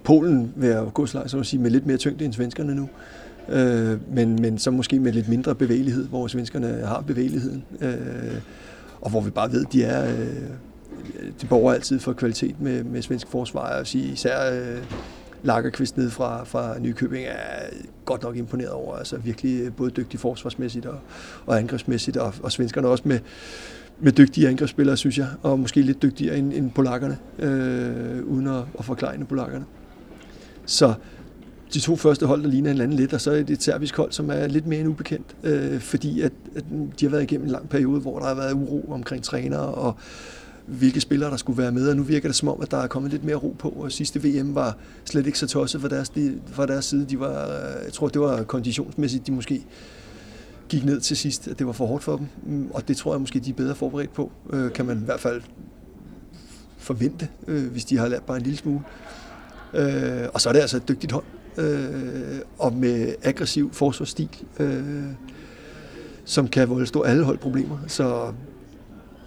Polen vil jeg gå så langt, så at sige, med lidt mere tyngde end svenskerne nu. Øh, men, men så måske med lidt mindre bevægelighed, hvor svenskerne har bevægeligheden. Øh, og hvor vi bare ved, at de er... Øh, de borger altid for kvalitet med, med svensk forsvar. Jeg vil sige, især øh, Lagerqvist ned fra, fra Nykøbing er godt nok imponeret over. Altså virkelig øh, både dygtig forsvarsmæssigt og, og angrebsmæssigt, og, og svenskerne også med, med dygtige angrebsspillere, synes jeg, og måske lidt dygtigere end, end polakkerne, øh, uden at, at forklare polakkerne. Så de to første hold, der ligner hinanden lidt, og så er det et serbisk hold, som er lidt mere end ubekendt, øh, fordi at, at de har været igennem en lang periode, hvor der har været uro omkring trænere, og hvilke spillere, der skulle være med, og nu virker det som om, at der er kommet lidt mere ro på, og sidste VM var slet ikke så tosset fra deres, de, fra deres side. De var, jeg tror, det var konditionsmæssigt, de måske gik ned til sidst, at det var for hårdt for dem, og det tror jeg måske, de er bedre forberedt på, øh, kan man i hvert fald forvente, øh, hvis de har lært bare en lille smule. Øh, og så er det altså et dygtigt hold, øh, og med aggressiv forsvarsstil, øh, som kan volde stå alle holdproblemer. Så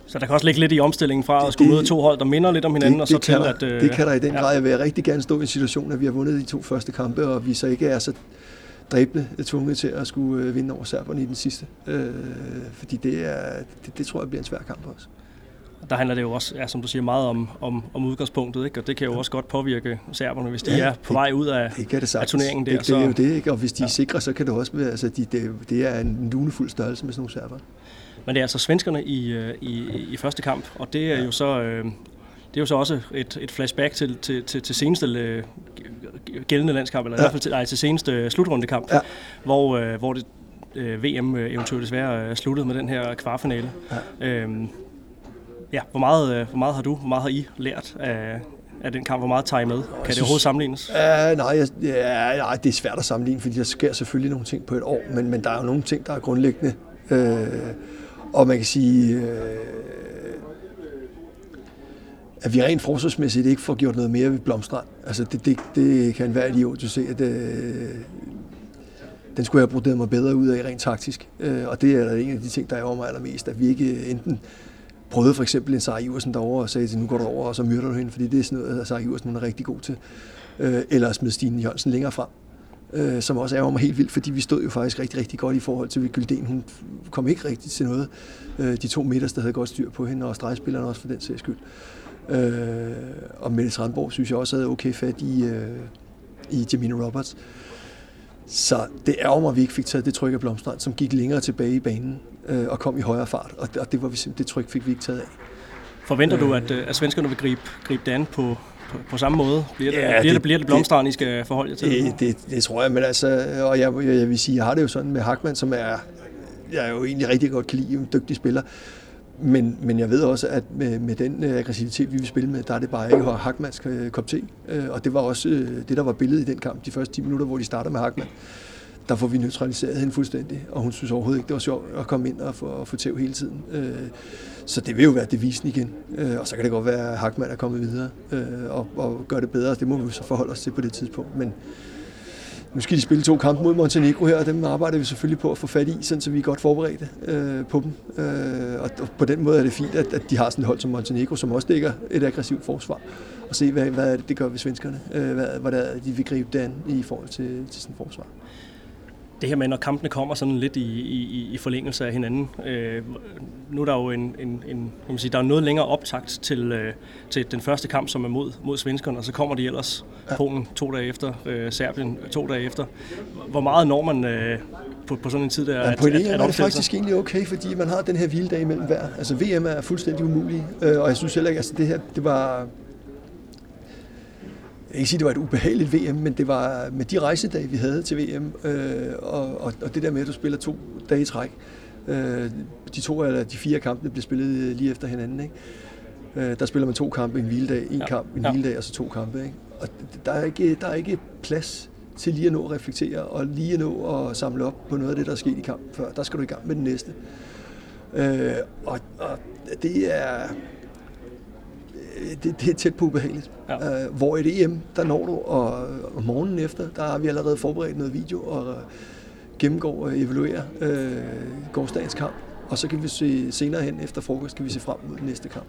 så der kan også ligge lidt i omstillingen fra at skulle møde to hold, der minder lidt om hinanden, det, og så det til der, at... Øh, det kan der i den ja. grad. Jeg vil rigtig gerne stå i en situation, at vi har vundet de to første kampe, og vi så ikke er så dræbende tvunget til at skulle øh, vinde over serberne i den sidste. Øh, fordi det, er, det, det tror jeg bliver en svær kamp også. Der handler det jo også, ja, som du siger, meget om, om, om udgangspunktet, ikke? og det kan jo også godt påvirke serberne, hvis de ja, er på det, vej ud af, det det af turneringen der. Det, det er jo det, ikke? og hvis de ja. er sikre, så kan det også være, altså de, det, det er en lunefuld størrelse med sådan nogle serber. Men det er altså svenskerne i, øh, i, i første kamp, og det er jo så... Øh, det er jo så også et, et flashback til, til, til, til seneste øh, gældende landskamp, eller ja. i hvert fald til, nej, til seneste slutrundekamp, ja. hvor, øh, hvor det øh, VM-eventyr desværre øh, sluttet med den her kvartfinale. Ja. Øhm, ja, hvor meget, øh, hvor meget har du, hvor meget har I lært af, af den kamp? Hvor meget tager I med? Kan synes, det overhovedet sammenlignes? Uh, nej, jeg, ja, nej, det er svært at sammenligne, fordi der sker selvfølgelig nogle ting på et år, men, men der er jo nogle ting, der er grundlæggende. Øh, og man kan sige, øh, at vi rent forsvarsmæssigt ikke får gjort noget mere ved Blomstrand. Altså det, det, det kan være idiot at se, at øh, den skulle jeg have mig bedre ud af rent taktisk. Øh, og det er en af de ting, der er over mig allermest, at vi ikke øh, enten prøvede for eksempel en Sarah Iversen derovre og sagde til, nu går du over, og så myrder du hende, fordi det er sådan noget, Sarah Iversen er rigtig god til. Øh, eller smed Stine Jørgensen længere frem, øh, som også er mig helt vildt, fordi vi stod jo faktisk rigtig, rigtig godt i forhold til Gylden. Hun kom ikke rigtig til noget. Øh, de to midters, der havde godt styr på hende, og stregspillerne også for den sags skyld. Øh, og Mette Strandborg synes jeg også havde okay fat i, øh, i Jamina Roberts. Så det er mig, at vi ikke fik taget det tryk af Blomstrand, som gik længere tilbage i banen øh, og kom i højere fart. Og, og det, var vi, det tryk fik vi ikke taget af. Forventer øh, du, at, øh, at svenskerne vil gribe, gribe det an på, på, på samme måde? Bliver det, ja, bliver det, bliver det Blomstrand, I skal forholde jer til? Det, det, det tror jeg, men altså, og jeg, jeg, jeg vil sige, jeg har det jo sådan med Hackman, som er, jeg er jo egentlig rigtig godt kan lide, en dygtig spiller, men, men jeg ved også, at med, med den øh, aggressivitet, vi vil spille med, der er det bare ikke Hackmans øh, kop te. Øh, og det var også det, der var billedet i den kamp, de første 10 minutter, hvor de starter med Hackman. Der får vi neutraliseret hende fuldstændig, og hun synes overhovedet ikke, det var sjovt at komme ind og få, og få tæv hele tiden. Øh, så det vil jo være devisen igen. Øh, og så kan det godt være, at Hackmann er kommet videre øh, og, og gør det bedre. Det må vi så forholde os til på det tidspunkt. Men, nu skal de spille to kampe mod Montenegro her, og dem arbejder vi selvfølgelig på at få fat i, sådan, så vi er godt forberedte øh, på dem. Øh, og, og på den måde er det fint, at, at de har sådan et hold som Montenegro, som også dækker et aggressivt forsvar, og se, hvad, hvad det, det gør ved svenskerne, øh, hvad, hvad der, de vil gribe det an i forhold til, til sådan et forsvar det her med, når kampene kommer sådan lidt i, i, i forlængelse af hinanden. Øh, nu er der jo en, en, en man sige, der er noget længere optakt til, øh, til den første kamp, som er mod, mod svenskerne, og så kommer de ellers ja. Polen to dage efter, øh, Serbien to dage efter. Hvor meget når man øh, på, på sådan en tid der? Ja, på en at, at, er det faktisk egentlig okay, fordi man har den her hviledag imellem hver. Altså VM er fuldstændig umulig, øh, og jeg synes heller ikke, altså det her, det var jeg ikke sige, det var et ubehageligt VM, men det var med de rejsedage, vi havde til VM, øh, og, og, og det der med, at du spiller to dage i træk. Øh, de to eller de fire kampe blev spillet lige efter hinanden. Ikke? Øh, der spiller man to kampe en hviledag, en ja. kamp en ja. hviledag og så to kampe. Ikke? Og der er, ikke, der er ikke plads til lige at nå at reflektere og lige at nå at samle op på noget af det, der er sket i kampen før. Der skal du i gang med den næste. Øh, og, og det er det, det er tæt på ubehageligt. Ja. Uh, hvor i EM, der når du, og, og morgenen efter, der har vi allerede forberedt noget video og gennemgår og evaluerer uh, gårdsdagens kamp. Og så kan vi se senere hen efter frokost, kan vi se frem mod den næste kamp.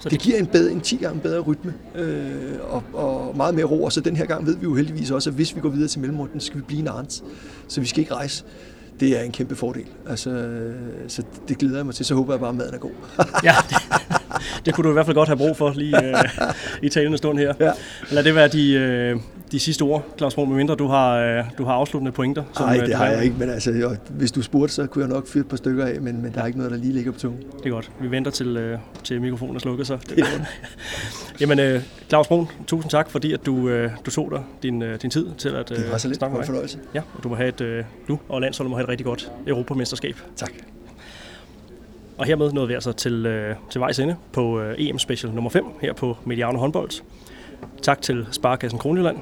Så det, giver en, bedre, en 10 gange bedre rytme øh, og, og meget mere ro. Og så den her gang ved vi jo heldigvis også, at hvis vi går videre til mellemrunden, så skal vi blive en arns. Så vi skal ikke rejse det er en kæmpe fordel. Altså, så det glæder jeg mig til. Så håber jeg bare, at maden er god. ja, (laughs) det, kunne du i hvert fald godt have brug for lige øh, i talende stund her. Ja. Lad det være de, øh, de sidste ord, Claus Brun, medmindre du har, øh, du har afsluttende pointer. Nej, øh, det har jeg ikke, men altså, jo, hvis du spurgte, så kunne jeg nok fyre et par stykker af, men, men der er ikke noget, der lige ligger på tungen. Det er godt. Vi venter til, øh, til mikrofonen er slukket, så. Det er Jamen, øh, Claus Brun, tusind tak, fordi at du, øh, du tog dig din, øh, din tid til at øh, det var så lidt snakke med mig. Ja, og du må have et, øh, du og landsholdet må have et rigtig godt europamesterskab. Tak. Og hermed nåede vi altså til, øh, til vejs ende på øh, EM Special nummer 5 her på Mediano Håndbold. Tak til Sparkassen Kronjylland,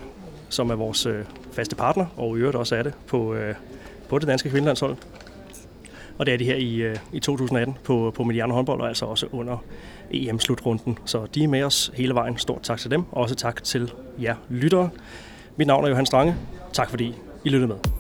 som er vores øh, faste partner, og i øvrigt også er det på, øh, på det danske kvindelandshold. Og det er det her i, øh, i 2018 på, på Mediano Håndbold, og altså også under EM-slutrunden. Så de er med os hele vejen. Stort tak til dem, og også tak til jer lyttere. Mit navn er Johan Strange. Tak fordi I lyttede med.